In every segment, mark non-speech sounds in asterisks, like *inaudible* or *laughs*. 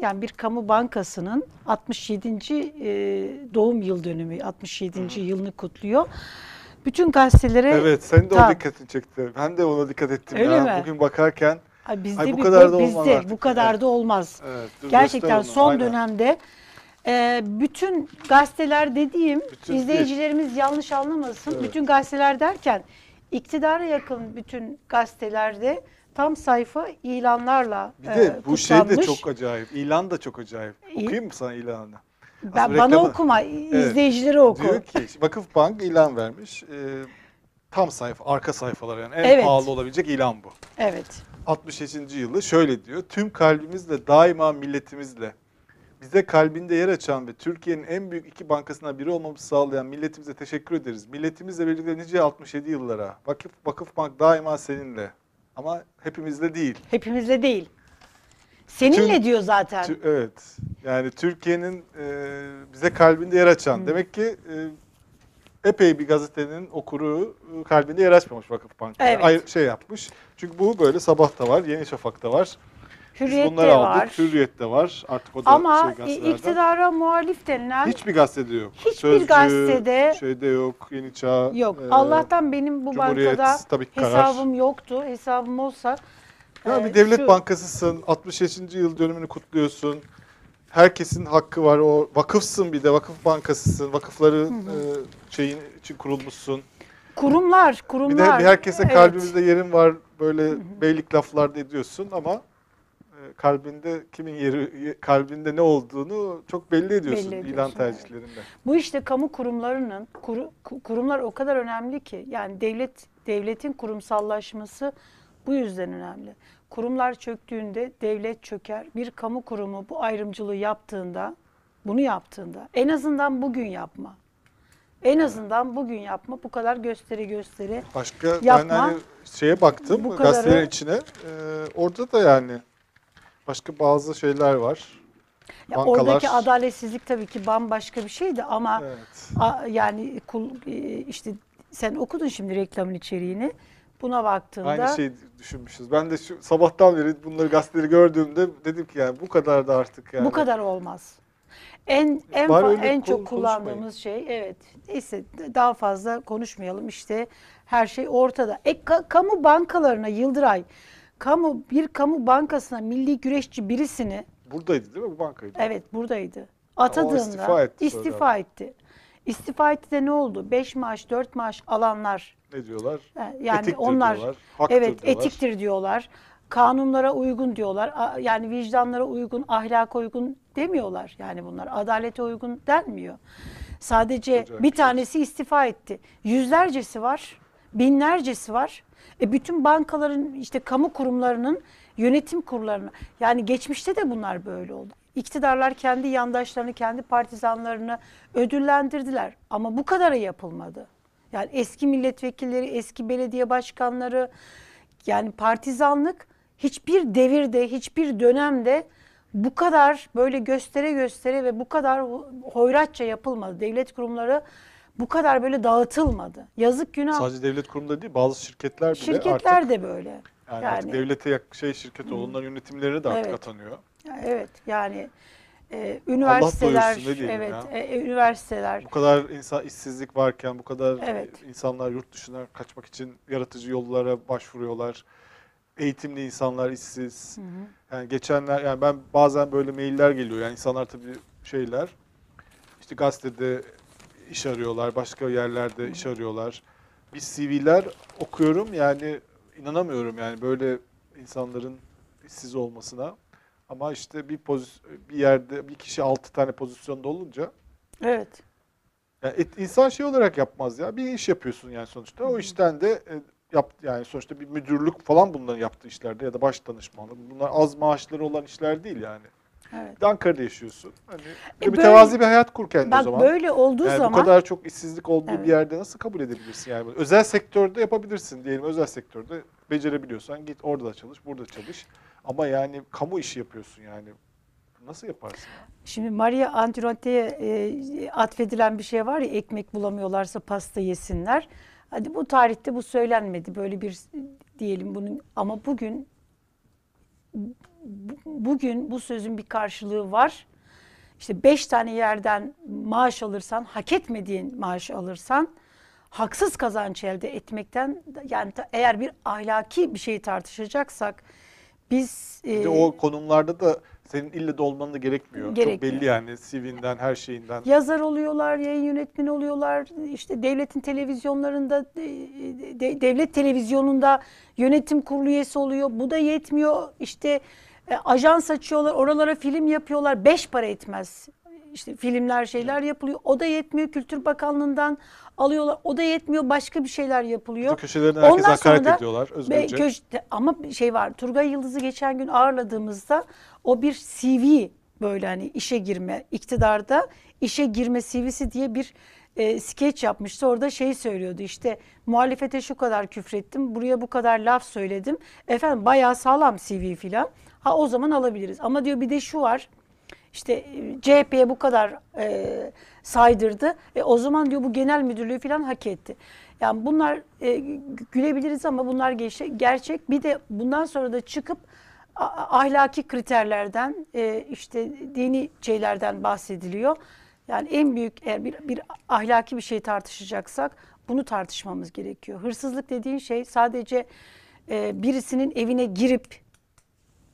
yani bir kamu bankasının 67. e, doğum yıl dönümü, 67. yılını kutluyor. Bütün gazetelere Evet, senin de o Tamam. dikkatini çekti. Ben de ona dikkat ettim Öyle ya. mi? Bugün bakarken Ay bizde Ay bu bir- kadar da olmaz bizde artık. bu kadar Evet. da olmaz. evet, dur Gerçekten son Aynen. dönemde e, bütün gazeteler dediğim Bütün izleyicilerimiz yanlış anlamasın. Evet. Bütün gazeteler derken iktidara yakın bütün gazetelerde tam sayfa ilanlarla Bir e, de bu şey de kutlanmış. çok acayip. İlan da çok acayip. Okuyayım mı sana ilanını? Ben, Aslında bana reklamı- okuma, izleyicilere oku. Diyor ki Vakıfbank ilan vermiş. Ee, tam sayfa, arka sayfalar yani. En Evet. pahalı olabilecek ilan bu. Evet. 67. yılı şöyle diyor. Tüm kalbimizle daima milletimizle bize kalbinde yer açan ve Türkiye'nin en büyük iki bankasından biri olmamızı sağlayan milletimize teşekkür ederiz. Milletimizle birlikte nice 67 yıllara. Vakıf Vakıfbank daima seninle. Ama hepimizle değil. Hepimizle değil. Seninle Tüm- diyor zaten. Tü- evet. Yani Türkiye'nin e, bize kalbinde yer açan. Demek ki e, epey bir gazetenin okuru e, kalbinde yer açmamış Vakıfbank. Evet. Ay- şey yapmış. Çünkü bu böyle Sabah'ta var, Yeni Şafak'ta var. Biz bunları aldık. var. Hürriyet'te var. Artık o da Ama şey iktidara muhalif denilen Hiçbir gazetede yok. Hiçbir gazetede- şeyde yok. Yeni Çağ. yok. e, Allah'tan benim bu bankada tabii karar. hesabım yoktu. Hesabım olsa Ya e, bir devlet şu- bankasısın. 65. yıl dönümünü kutluyorsun. Herkesin hakkı var. O vakıfsın bir de vakıf bankasısın. Vakıfları e, şeyin için kurulmuşsun. kurumlar, Bir de kurumlar. bir herkese Evet. kalbimizde yerin var. Böyle beylik laflarda ediyorsun ama e, kalbinde kimin yeri ye- kalbinde ne olduğunu çok belli ediyorsun Belli ilan ediyorsun, evet. tercihlerinde. Bu işte kamu kurumlarının kuru- ku- kurumlar o kadar önemli ki yani devlet devletin kurumsallaşması bu yüzden önemli. Kurumlar çöktüğünde devlet çöker. Bir kamu kurumu bu ayrımcılığı yaptığında, bunu yaptığında en azından bugün yapma. En azından bugün yapma. Bu kadar gösteri gösteri. Başka Yapma. ben hani şeye baktım Bu gazetelerin içine. E, orada da yani başka bazı şeyler var. Ya Bankalar- oradaki adaletsizlik tabii ki bambaşka bir şeydi ama Evet. a- yani kul, e, işte sen okudun şimdi reklamın içeriğini. Buna baktığında Aynı şeyi düşünmüşüz. Ben de şu sabahtan beri bunları gazeteleri gördüğümde dedim ki yani bu kadar da artık yani. Bu kadar olmaz. En en Bari en çok kullandığımız şey evet. Neyse daha fazla konuşmayalım. İşte her şey ortada. E ka- kamu bankalarına Yıldıray kamu bir kamu bankasına milli güreşçi birisini Buradaydı değil mi bu bankaydı? evet buradaydı. Atadığında istifa etti istifa etti. İstifa etti de ne oldu? 5 maaş, 4 maaş alanlar Ne diyorlar? yani Etiktir onlar diyorlar, evet diyorlar. etiktir diyorlar. Kanunlara uygun diyorlar. Yani vicdanlara uygun, ahlaka uygun demiyorlar. Yani bunlar adalete uygun denmiyor. Sadece bir bir şey. tanesi istifa etti. Yüzlercesi var, binlercesi var. E bütün bankaların işte kamu kurumlarının yönetim kurullarına yani geçmişte de bunlar böyle oldu. İktidarlar kendi yandaşlarını, kendi partizanlarını ödüllendirdiler ama bu kadarı yapılmadı. Yani eski milletvekilleri, eski belediye başkanları yani partizanlık hiçbir devirde, hiçbir dönemde bu kadar böyle göstere göstere ve bu kadar hoyratça yapılmadı. Devlet kurumları bu kadar böyle dağıtılmadı. Yazık günah. Sadece devlet kurumunda değil bazı şirketler bile Şirketler artık, de böyle. yani, yani- devlete yak- şey şirket onların yönetimleri de artık Evet. atanıyor. Evet yani e, üniversiteler, evet ya. e, üniversiteler Bu kadar insan işsizlik varken bu kadar Evet. insanlar yurt dışına kaçmak için yaratıcı yollara başvuruyorlar. Eğitimli insanlar işsiz. Yani geçenler yani ben bazen böyle mailler geliyor. Yani insanlar tabii şeyler işte gazetede iş arıyorlar, başka yerlerde iş arıyorlar. Bir CV'ler okuyorum yani inanamıyorum yani böyle insanların işsiz olmasına. Ama işte bir pozis bir yerde bir kişi altı tane pozisyonda olunca evet. yani et- insan şey olarak yapmaz ya. Bir iş yapıyorsun yani sonuçta. O işten de e, yap yani sonuçta bir müdürlük falan bunların yaptığı işlerde ya da baş danışmanlık. Bunlar az maaşları olan işler değil yani. Evet. Ankara'da yaşıyorsun. Hani bir, E bir böyle- tevazi bir hayat kur kendine o Bak zaman. böyle olduğu yani zaman bu kadar çok işsizlik olduğu Evet. bir yerde nasıl kabul edebilirsin yani? Özel sektörde yapabilirsin diyelim. Özel sektörde becerebiliyorsan git orada da çalış, burada çalış. Ama yani kamu işi yapıyorsun yani. Nasıl yaparsın? ya? Şimdi Maria Antoinette'ye e, atfedilen bir şey var ya ekmek bulamıyorlarsa pasta yesinler. Hadi bu tarihte bu söylenmedi böyle bir diyelim bunun ama bugün bu- bugün bu sözün bir karşılığı var. İşte beş tane yerden maaş alırsan, hak etmediğin maaş alırsan, haksız kazanç elde etmekten yani eğer bir ahlaki bir şeyi tartışacaksak biz e, o konumlarda da senin ille de olman da gerekmiyor. Çok Gerekmiyor. belli yani CV'nden, her şeyinden. yazar oluyorlar, yayın yönetmeni oluyorlar. işte devletin televizyonlarında, e, de- devlet televizyonunda yönetim kurulu üyesi oluyor. Bu da yetmiyor. İşte e, ajans açıyorlar, oralara film yapıyorlar. Beş para etmez. İşte filmler, şeyler yapılıyor. O da yetmiyor. Kültür Bakanlığı'ndan alıyorlar. O da yetmiyor. Başka bir şeyler yapılıyor. Bütün köşelerinde herkes Ondan hakaret da ediyorlar özgürce. köşte- ama şey var. Turgay Yıldız'ı geçen gün ağırladığımızda o bir CV böyle hani işe girme, iktidarda işe girme CV'si diye bir e, skeç yapmıştı. Orada şey söylüyordu işte muhalefete şu kadar küfrettim, buraya bu kadar laf söyledim. Efendim bayağı sağlam CV filan. Ha o zaman alabiliriz. Ama diyor bir de şu var. İşte e, CHP'ye bu kadar e, saydırdı. E, o zaman diyor bu genel müdürlüğü falan hak etti. Yani bunlar e, gü- gülebiliriz ama bunlar gerçek. Bir de bundan sonra da çıkıp ahlaki kriterlerden e, işte dini şeylerden bahsediliyor. Yani en büyük eğer bir, bir ahlaki bir şey tartışacaksak bunu tartışmamız gerekiyor. Hırsızlık dediğin şey sadece e, birisinin evine girip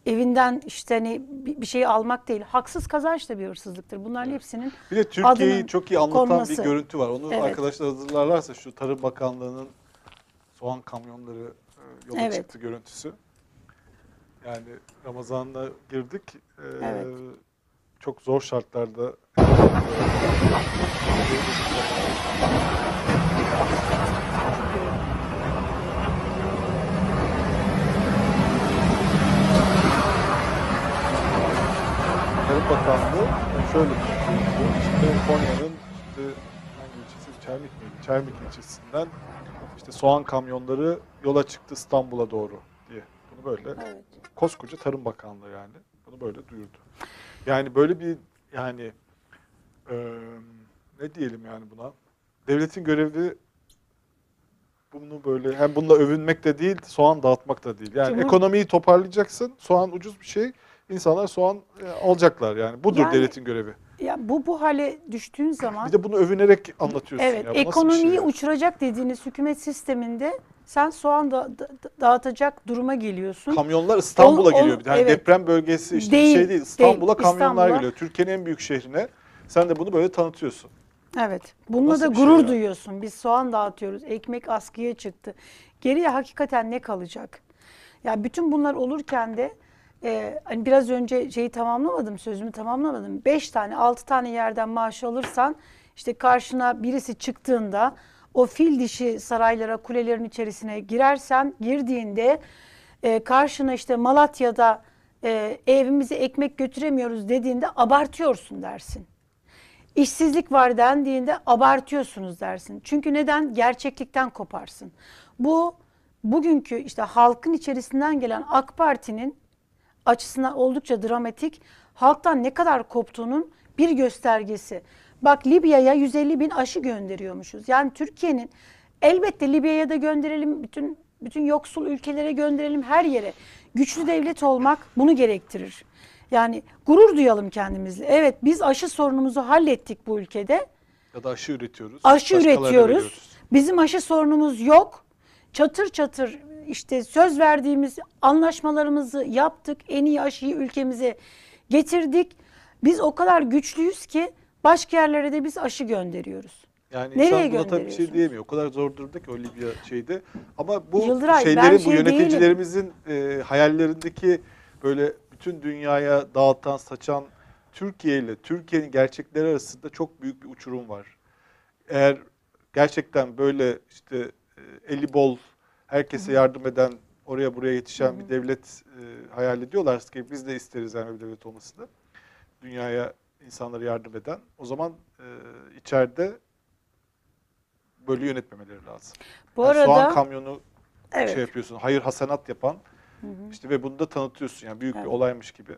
evinden işte hani bir şey almak değil. Haksız kazanç da bir hırsızlıktır. Bunların hepsinin Bir de Türkiye'yi çok iyi anlatan konması. bir görüntü var. Onu Evet. arkadaşlar hazırlarlarsa şu Tarım Bakanlığı'nın soğan kamyonları e, yola Evet. çıktı görüntüsü. Yani Ramazan'la girdik. E, Evet. Çok zor şartlarda Tarım Bakanlığı şöyle düşünüyor. İşte Konya'nın işte hangi ilçesi? Çermik miydi? Çermik ilçesinden işte soğan kamyonları yola çıktı İstanbul'a doğru diye. Bunu böyle Evet. koskoca Tarım Bakanlığı yani bunu böyle duyurdu. Yani böyle bir yani eee, ne diyelim yani buna? Devletin görevi bunu böyle hem bununla övünmek de değil, soğan dağıtmak da değil. Yani Cumhur- ekonomiyi toparlayacaksın. Soğan ucuz bir şey. İnsanlar soğan e, alacaklar yani. Budur Yani- devletin görevi. Ya bu bu hale düştüğün zaman Bir de bunu övünerek anlatıyorsun evet ya. Bu nasıl bir ekonomiyi şey ya? uçuracak dediğiniz hükümet sisteminde sen soğan da, da- dağıtacak duruma geliyorsun. Kamyonlar İstanbul'a Ol- ol- geliyor. bir de. Hani evet. deprem bölgesi işte Değil, bir şey değil. İstanbul'a değil. kamyonlar İstanbul'a- geliyor. Türkiye'nin en büyük şehrine. Sen de bunu böyle tanıtıyorsun. Evet. Bununla Nasıl da bir şey gurur ya? duyuyorsun. Biz soğan dağıtıyoruz. Ekmek askıya çıktı. Geriye hakikaten ne kalacak? Ya bütün bunlar olurken de e, hani biraz önce şeyi tamamlamadım, sözümü tamamlamadım. Beş tane, altı tane yerden maaş alırsan işte karşına birisi çıktığında o fil dişi saraylara, kulelerin içerisine girersen, girdiğinde e, karşına işte Malatya'da e, evimize ekmek götüremiyoruz dediğinde abartıyorsun dersin. İşsizlik var dendiğinde abartıyorsunuz dersin. Çünkü neden? Gerçeklikten koparsın. Bu bugünkü işte halkın içerisinden gelen AK Parti'nin açısından oldukça dramatik. Halktan ne kadar koptuğunun bir göstergesi. Bak Libya'ya 150 bin aşı gönderiyormuşuz. Yani Türkiye'nin elbette Libya'ya da gönderelim, bütün bütün yoksul ülkelere gönderelim her yere. Güçlü devlet olmak bunu gerektirir. Yani gurur duyalım kendimizle. Evet biz aşı sorunumuzu hallettik bu ülkede. Ya da aşı üretiyoruz. Aşı üretiyoruz. veriyoruz. Bizim aşı sorunumuz yok. Çatır çatır işte söz verdiğimiz anlaşmalarımızı yaptık. En iyi aşıyı ülkemize getirdik. Biz o kadar güçlüyüz ki başka yerlere de biz aşı gönderiyoruz. Yani Nereye insan buna tabii bir şey diyemiyor. O kadar zor durdu ki o Libya şeyde. Ama bu Yıldıray, şeylerin, bu şey yöneticilerimizin e, hayallerindeki böyle bütün dünyaya dağıtan, saçan Türkiye ile Türkiye'nin gerçekleri arasında çok büyük bir uçurum var. Eğer gerçekten böyle işte e, eli bol, herkese yardım eden, oraya buraya yetişen bir devlet e, hayal ediyorlarsa ki biz de isteriz yani bir devlet olmasını. Dünyaya insanlara yardım eden. O zaman e, içeride böyle yönetmemeleri lazım. Bu Yani arada soğan kamyonu evet. şey yapıyorsun, hayır hasenat yapan işte ve bunu da tanıtıyorsun yani büyük Evet. bir olaymış gibi.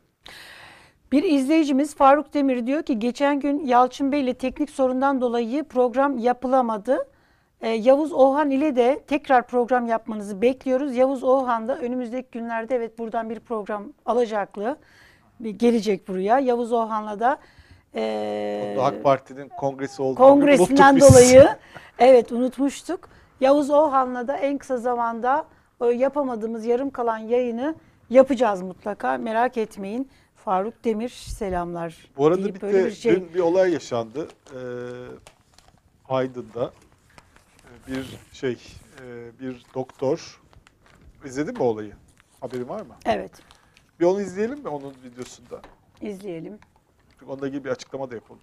Bir izleyicimiz Faruk Demir diyor ki geçen gün Yalçın Bey ile teknik sorundan dolayı program yapılamadı. Ee, Yavuz Oğhan ile de tekrar program yapmanızı bekliyoruz. Yavuz Oğhan da önümüzdeki günlerde evet buradan bir program alacaklı. Bir gelecek buraya. Yavuz Oğhan'la da e, AK Parti'nin kongresi olduğunu kongresinden dolayı *laughs* evet unutmuştuk. Yavuz Oğhan'la da en kısa zamanda yapamadığımız yarım kalan yayını yapacağız mutlaka. Merak etmeyin. Faruk Demir selamlar. Bu arada bir de bir şey. dün bir olay yaşandı. Ee, Aydın'da bir şey, e, bir doktor. İzledin mi olayı? Haberin var mı? Evet Bir onu izleyelim mi onun videosunda? izleyelim. Çünkü onunla ilgili bir açıklama da yapıldı.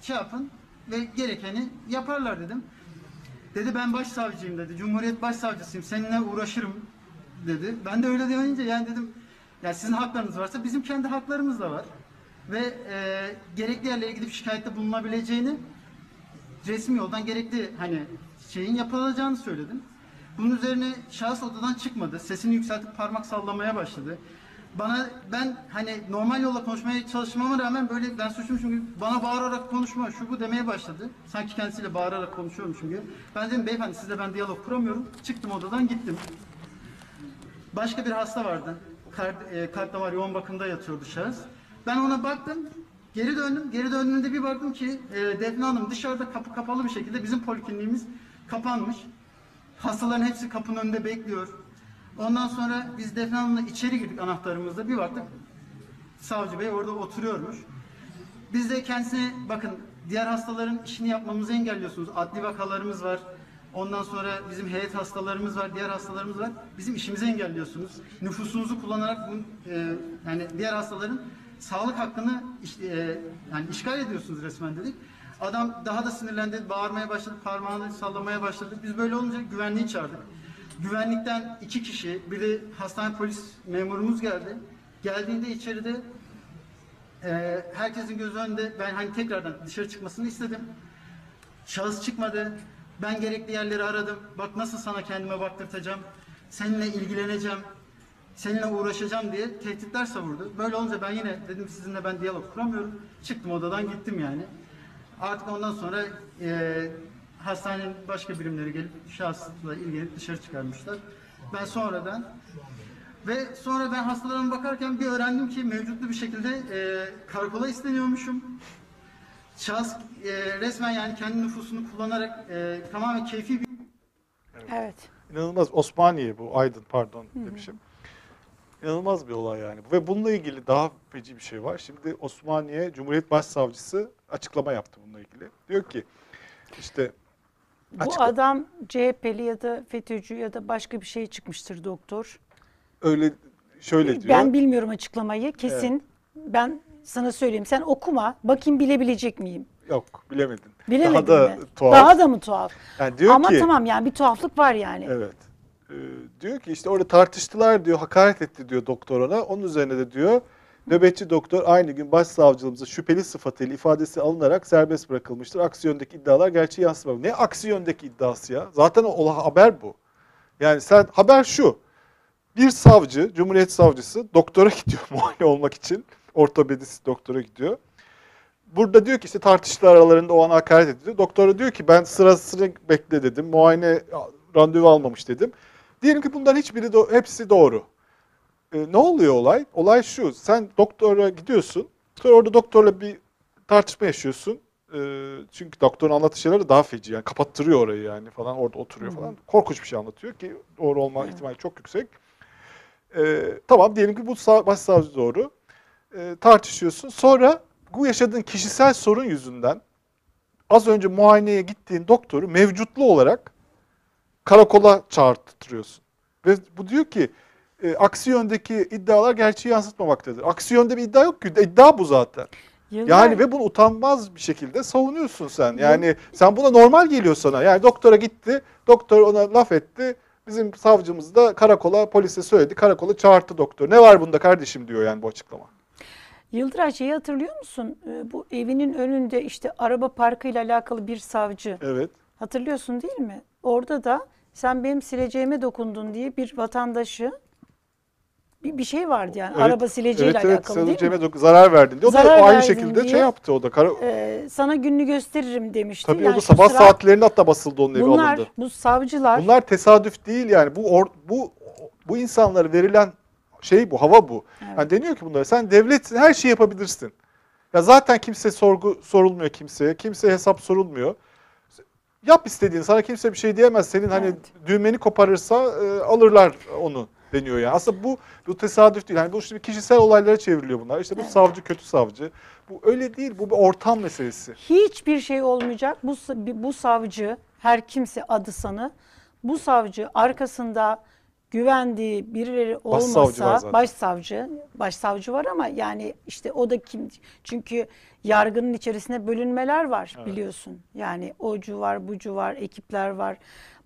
şey yapın ve gerekeni yaparlar dedim. Dedi ben başsavcıyım dedi. Cumhuriyet başsavcısıyım. Seninle uğraşırım dedi. Ben de öyle deyince yani dedim ya sizin haklarınız varsa bizim kendi haklarımız da var. Ve e, gerekli yerlere gidip şikayette bulunabileceğini resmi yoldan gerekli hani şeyin yapılacağını söyledim. Bunun üzerine şahıs odadan çıkmadı. Sesini yükseltip parmak sallamaya başladı. Bana ben hani normal yolla konuşmaya çalışmama rağmen böyle ben suçluymuşum gibi bana bağırarak konuşma şu bu demeye başladı. Sanki kendisiyle bağırarak konuşuyormuşum gibi. Ben dedim beyefendi sizle ben diyalog kuramıyorum. Çıktım odadan gittim. Başka bir hasta vardı. Kalp, e, kalp damar yoğun bakımda yatıyordu şahıs. Ben ona baktım. Geri döndüm. Geri döndüğümde bir baktım ki e, Defne Hanım dışarıda kapı kapalı bir şekilde bizim polikliniğimiz kapanmış. Hastaların hepsi kapının önünde bekliyor. Ondan sonra biz Defne Hanım'la içeri girdik anahtarımızla. Bir baktık savcı bey orada oturuyormuş. Biz de kendisine bakın diğer hastaların işini yapmamızı engelliyorsunuz. Adli vakalarımız var. Ondan sonra bizim heyet hastalarımız var, diğer hastalarımız var. Bizim işimizi engelliyorsunuz. Nüfusunuzu kullanarak bu e, yani diğer hastaların sağlık hakkını iş- e, yani işgal ediyorsunuz resmen dedik. Adam daha da sinirlendi, bağırmaya başladı, parmağını sallamaya başladı. Biz böyle olunca güvenliği çağırdık. Güvenlikten iki kişi, biri hastane polis memurumuz geldi. Geldiğinde içeride ee, herkesin gözü önünde ben hani tekrardan dışarı çıkmasını istedim. Şahıs çıkmadı. Ben gerekli yerleri aradım. Bak nasıl sana kendime baktırtacağım. Seninle ilgileneceğim. Seninle uğraşacağım diye tehditler savurdu. Böyle olunca ben yine dedim sizinle ben diyalog kuramıyorum. Çıktım odadan gittim yani. Artık ondan sonra e, hastanenin başka birimleri gelip şahısla ilgilenip dışarı çıkarmışlar. Ben sonradan ve sonra ben hastalarıma bakarken bir öğrendim ki mevcutlu bir şekilde e, karakola isteniyormuşum. Şahıs e, resmen yani kendi nüfusunu kullanarak e, tamamen keyfi bir Evet. İnanılmaz. Osmaniye bu. Aydın pardon demişim. İnanılmaz bir olay yani. Ve bununla ilgili daha feci bir şey var. Şimdi Osmaniye Cumhuriyet Başsavcısı açıklama yaptı bununla ilgili. Diyor ki işte Bu adam CHP'li ya da FETÖ'cü ya da başka bir şey çıkmıştır doktor. öyle şöyle diyor. Ben bilmiyorum açıklamayı kesin. Ben sana söyleyeyim. Sen okuma. Bakayım bilebilecek miyim? Yok bilemedin. Bilemedin daha da mi? tuhaf. Daha da mı tuhaf? Yani diyor Ama ki tamam yani bir tuhaflık var yani. Evet. Ee, diyor ki işte orada tartıştılar diyor, hakaret etti diyor doktor ona. Onun üzerine de diyor nöbetçi doktor aynı gün başsavcılığımıza şüpheli sıfatıyla ifadesi alınarak serbest bırakılmıştır. Aksi yöndeki iddialar gerçeği yansıtmıyor. Ne aksi yöndeki iddiası ya? Zaten o, haber bu. Yani sen haber şu. Bir savcı, Cumhuriyet savcısı doktora *laughs* gidiyor muayene olmak için. Ortopedist doktora gidiyor. Burada diyor ki işte tartıştılar aralarında o an hakaret ediyor. Doktora diyor ki ben sırasını bekle dedim. Muayene randevu almamış dedim. Diyelim ki bunların hiçbiri do- hepsi doğru. Ee, ne oluyor olay? Olay şu. Sen doktora gidiyorsun. Sonra orada doktorla bir tartışma yaşıyorsun. Ee, çünkü doktorun anlattığı şeyler daha feci. Yani kapattırıyor orayı yani falan. Orada oturuyor falan. Korkunç bir şey anlatıyor ki doğru olma ihtimali çok yüksek. Ee, tamam diyelim ki bu sağ, başsavcı doğru. Ee, tartışıyorsun. Sonra bu yaşadığın kişisel sorun yüzünden az önce muayeneye gittiğin doktoru mevcutlu olarak karakola çağırtırıyorsun. Ve bu diyor ki e, aksi yöndeki iddialar gerçeği yansıtmamaktadır. Aksi yönde bir iddia yok ki. İddia bu zaten. Yıllar- Yani ve bunu utanmaz bir şekilde savunuyorsun sen. Yani sen buna normal geliyor sana. Yani doktora gitti, doktor ona laf etti. Bizim savcımız da karakola, polise söyledi. Karakola çağırttı doktor. Ne var bunda kardeşim diyor yani bu açıklama. Yıldıray şeyi hatırlıyor musun? Ee, Bu evinin önünde işte araba parkıyla alakalı bir savcı. Evet. Hatırlıyorsun değil mi? Orada da sen benim sileceğime dokundun diye bir vatandaşı bir, bir şey vardı yani. Evet, Araba sileceğiyle evet, evet, alakalı değil mi? sileceğime dok- zarar verdin diye. O Zarar da o aynı şekilde diye. şey yaptı o da. Kara, Ee, sana gününü gösteririm demişti. tabii o Yani da şu sabah sıra saatlerinde hatta basıldı onun evi bunlar, alındı. bu savcılar Bunlar tesadüf değil yani. Bu or- bu bu insanlara verilen şey bu, hava bu. Evet. Yani deniyor ki bunlara sen devletsin, her şeyi yapabilirsin. Ya zaten kimse sorgu sorulmuyor kimseye. Kimseye hesap sorulmuyor. Yap istediğini. Sana kimse bir şey diyemez. Senin hani Evet. düğmeni koparırsa e, alırlar onu deniyor yani. Aslında bu bu tesadüf değil. Yani bu şimdi kişisel olaylara çevriliyor bunlar. İşte bu Evet. savcı kötü savcı. Bu öyle değil. Bu bir ortam meselesi. hiçbir şey olmayacak. Bu bu savcı her kimse adı sanı bu savcı arkasında güvendiği birileri Başsavcı var olmasa zaten. başsavcı başsavcı var ama yani işte o da kim çünkü yargının içerisinde bölünmeler var Evet. biliyorsun. Yani ocu var, bucu var, ekipler var.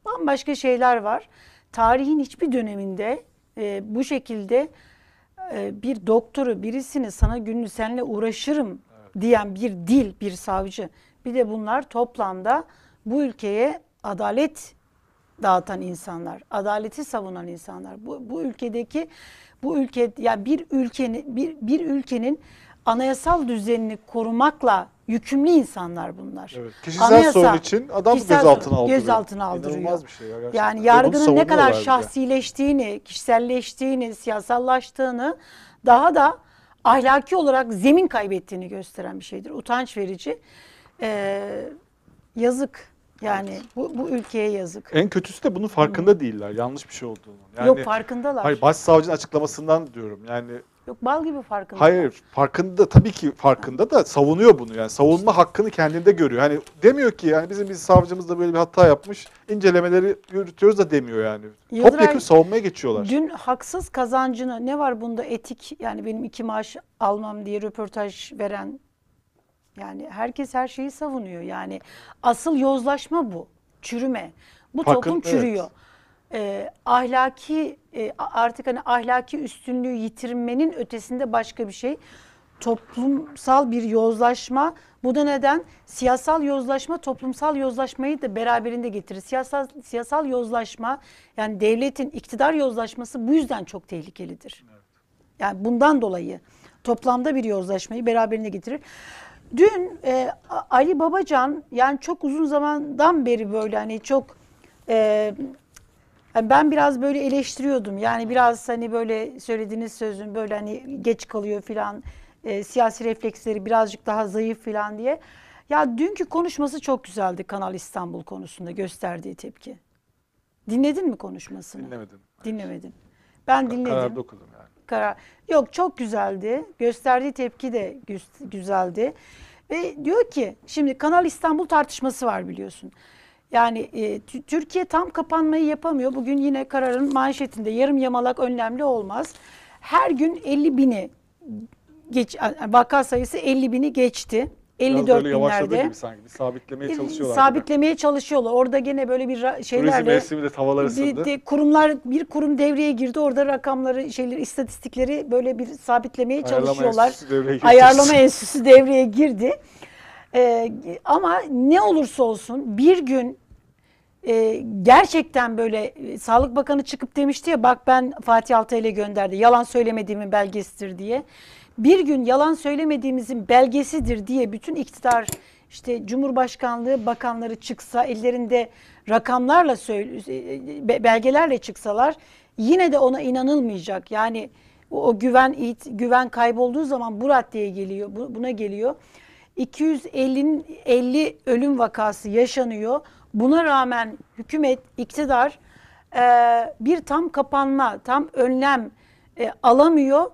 Bambaşka şeyler var. Tarihin hiçbir döneminde e, bu şekilde e, bir doktoru birisini sana günlü seninle uğraşırım diyen bir dil bir savcı. Bir de bunlar toplamda bu ülkeye adalet dağıtan insanlar, adaleti savunan insanlar. Bu, bu ülkedeki bu ülke ya bir ülkenin bir, bir ülkenin anayasal düzenini korumakla yükümlü insanlar bunlar. Evet. Kişisel Anayasa- sorun için adam gözaltına aldırıyor. gözaltına aldırıyor. İnanılmaz bir şey ya gerçekten. Yani yargının ne kadar şahsileştiğini, kişiselleştiğini, siyasallaştığını daha da ahlaki olarak zemin kaybettiğini gösteren bir şeydir. Utanç verici. Ee, yazık. Yani bu, bu ülkeye yazık. En kötüsü de bunun farkında değiller. Yanlış bir şey olduğunu. Yani, Yok farkındalar. Hayır başsavcının açıklamasından diyorum. Yani Yok bal gibi farkındalar. hayır farkında tabii ki farkında da savunuyor bunu. Yani savunma hakkını kendinde görüyor. Hani demiyor ki yani bizim bir savcımız da böyle bir hata yapmış. incelemeleri yürütüyoruz da demiyor yani. Yıldıray- Topyekun savunmaya geçiyorlar. Dün haksız kazancını ne var bunda etik yani benim iki maaş almam diye röportaj veren yani herkes her şeyi savunuyor. Yani asıl yozlaşma bu. Çürüme. Bu Farkın- toplum evet. çürüyor. Ee, ahlaki e, artık hani ahlaki üstünlüğü yitirmenin ötesinde başka bir şey. Toplumsal bir yozlaşma. Bu da neden? Siyasal yozlaşma toplumsal yozlaşmayı da beraberinde getirir. Siyasal siyasal yozlaşma yani devletin iktidar yozlaşması bu yüzden çok tehlikelidir. Yani bundan dolayı toplamda bir yozlaşmayı beraberinde getirir. Dün e, Ali Babacan yani çok uzun zamandan beri böyle hani çok e, ben biraz böyle eleştiriyordum. Yani biraz hani böyle söylediğiniz sözün böyle hani geç kalıyor filan e, siyasi refleksleri birazcık daha zayıf filan diye. Ya dünkü konuşması çok güzeldi Kanal İstanbul konusunda gösterdiği tepki. Dinledin mi konuşmasını? Dinlemedim. Dinlemedin. Ben dinledim Kararda okudum yani. Karar. Yok çok güzeldi. Gösterdiği tepki de gü- güzeldi. Ve diyor ki şimdi Kanal İstanbul tartışması var biliyorsun. Yani e, Tü- Türkiye tam kapanmayı yapamıyor. Bugün yine kararın manşetinde yarım yamalak önlemli olmaz. Her gün 50 bini geç, vaka sayısı 50 bini geçti. Biraz 54 böyle yavaşladı binlerde. gibi sanki. Bir sabitlemeye çalışıyorlar. Sabitlemeye çalışıyorlar. Orada gene böyle bir ra- Turizm şeylerle mevsimi de tavalar ısındı. de kurumlar bir kurum devreye girdi. Orada rakamları, şeyleri, istatistikleri böyle bir sabitlemeye Ayarlama çalışıyorlar. enstitüsü devreye. Ayarlama enstitüsü devreye girdi. Ee, ama ne olursa olsun bir gün e, gerçekten böyle e, Sağlık Bakanı çıkıp demişti ya bak ben Fatih Altaylı'ya gönderdi. Yalan söylemediğimin belgesidir diye. Bir gün yalan söylemediğimizin belgesidir diye bütün iktidar işte Cumhurbaşkanlığı bakanları çıksa ellerinde rakamlarla e, be- belgelerle çıksalar yine de ona inanılmayacak. Yani o, o güven güven kaybolduğu zaman bu raddeye geliyor. bu- buna geliyor. 250'nin 50 ölüm vakası yaşanıyor. Buna rağmen hükümet, iktidar e, bir tam kapanma, tam önlem e, alamıyor.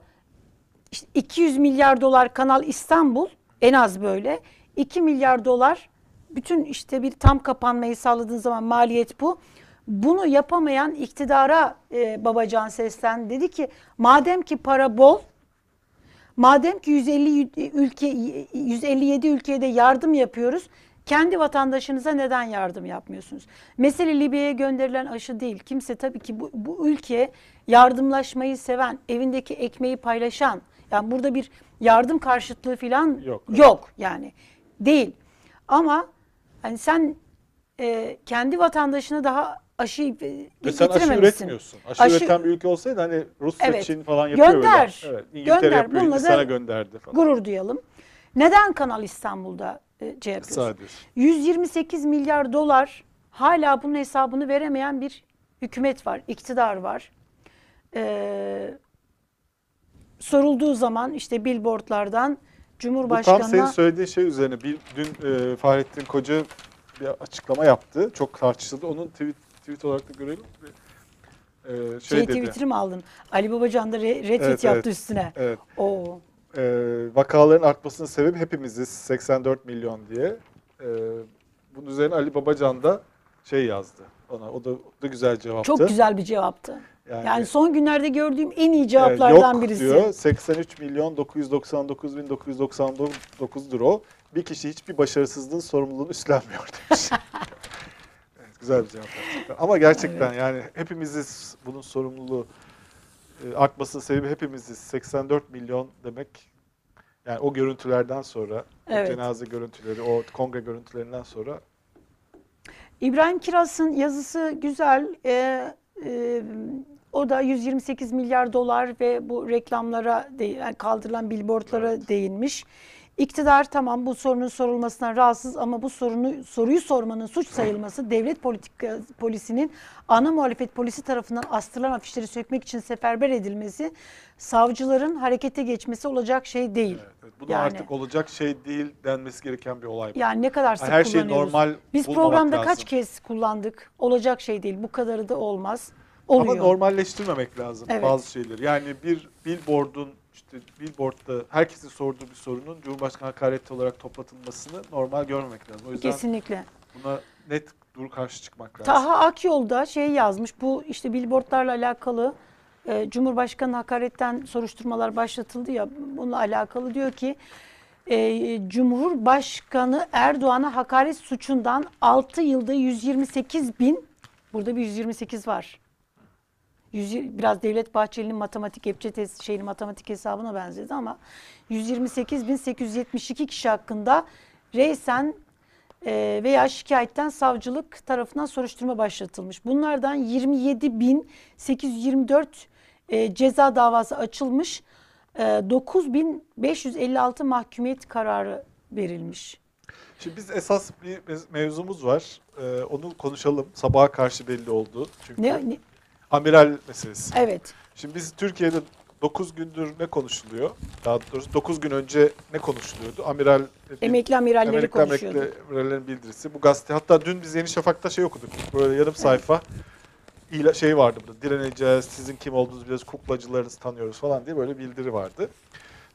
İşte 200 milyar dolar Kanal İstanbul en az böyle. 2 milyar dolar bütün işte bir tam kapanmayı sağladığın zaman maliyet bu. Bunu yapamayan iktidara e, Babacan seslendi. Dedi ki madem ki para bol Madem ki 150 ülke 157 ülkeye de yardım yapıyoruz. Kendi vatandaşınıza neden yardım yapmıyorsunuz? Mesele Libya'ya gönderilen aşı değil. Kimse tabii ki bu, bu ülke yardımlaşmayı seven, evindeki ekmeği paylaşan. Yani burada bir yardım karşıtlığı falan Yok. yok yani. Değil. Ama hani sen e, kendi vatandaşına daha aşıyı e, sen aşı üretmiyorsun. Aşı, Aşı- üreten bir ülke olsaydı hani Rusya, Evet. Çin falan yapıyor Gönder. öyle. Evet, İngiltere Gönder. yapıyor, Bununla Hindistan'a gönderdi falan. Gurur duyalım. Neden Kanal İstanbul'da e, şey yapıyorsun? Sadece. 128 milyar dolar hala bunun hesabını veremeyen bir hükümet var, iktidar var. Ee, sorulduğu zaman işte billboardlardan Bu tam Cumhurbaşkanı'na senin söylediğin şey üzerine bir dün e, Fahrettin Koca bir açıklama yaptı. Çok tartışıldı. Onun tweet, tweet olarak da görelim. E, şey, şey, dedi. Twitter'ı mı aldın? Ali Babacan da re- retweet Evet, yaptı evet. üstüne. Evet. Oo. E, vakaların artmasının sebebi hepimiziz 84 milyon diye. E, bunun üzerine Ali Babacan da şey yazdı ona. O da, o da güzel cevaptı. Çok güzel bir cevaptı. Yani, Yani son günlerde gördüğüm en iyi Evet, cevaplardan yok birisi. diyor. 83 milyon 999 bin 999'dur o. Bir kişi hiçbir başarısızlığın sorumluluğunu üstlenmiyor demiş. *laughs* evet, güzel bir cevap gerçekten. Ama gerçekten yani hepimiziz bunun sorumluluğu e, artmasının sebebi hepimiziz. 84 milyon demek yani o görüntülerden sonra o Evet. cenaze görüntüleri, o kongre görüntülerinden sonra İbrahim Kiras'ın yazısı güzel. Ee, e, o da 128 milyar dolar ve bu reklamlara yani kaldırılan billboardlara Evet. değinmiş. İktidar tamam bu sorunun sorulmasından rahatsız ama bu sorunu soruyu sormanın suç sayılması *laughs* devlet politika polisinin ana muhalefet polisi tarafından astırılan afişleri sökmek için seferber edilmesi savcıların harekete geçmesi olacak şey değil. evet, evet, bu da Yani- artık olacak şey değil denmesi gereken bir olay. bu. Yani ne kadar sık her şey normal Biz programda lazım. kaç kez kullandık? Olacak şey değil. Bu kadarı da olmaz. Oluyor. Ama normalleştirmemek lazım Evet. bazı şeyleri. Yani bir billboard'un işte billboard'da herkesin sorduğu bir sorunun Cumhurbaşkanı hakareti olarak toplatılmasını normal görmemek lazım. O yüzden Kesinlikle. buna net dur karşı çıkmak lazım. Taha Akyol'da şey yazmış. Bu işte billboardlarla alakalı e, Cumhurbaşkanı hakaretten soruşturmalar başlatıldı ya. Bununla alakalı diyor ki e, Cumhurbaşkanı Erdoğan'a hakaret suçundan 6 yılda 128 bin burada bir 128 var. 100 biraz Devlet Bahçeli'nin matematik epçe şeyini matematik hesabına benzedi ama 128.872 kişi hakkında reysen e, veya şikayetten savcılık tarafından soruşturma başlatılmış. Bunlardan 27.824 e, ceza davası açılmış. E, 9.556 mahkumiyet kararı verilmiş. Şimdi biz esas bir mevzumuz var. Ee, onu konuşalım. Sabaha karşı belli oldu. Çünkü Ne, ne- amiral meselesi. evet. Şimdi biz Türkiye'de 9 gündür ne konuşuluyor? Daha doğrusu 9 gün önce ne konuşuluyordu? Amiral Emekli amiralleri Amerika konuşuyordu. Amirallerin bildirisi. Bu gazete hatta dün biz Yeni Şafak'ta şey okuduk. Böyle yarım sayfa ila- şey vardı burada. Direneceğiz, sizin kim olduğunuzu biliyoruz, kuklacılarınızı tanıyoruz falan diye böyle bildiri vardı.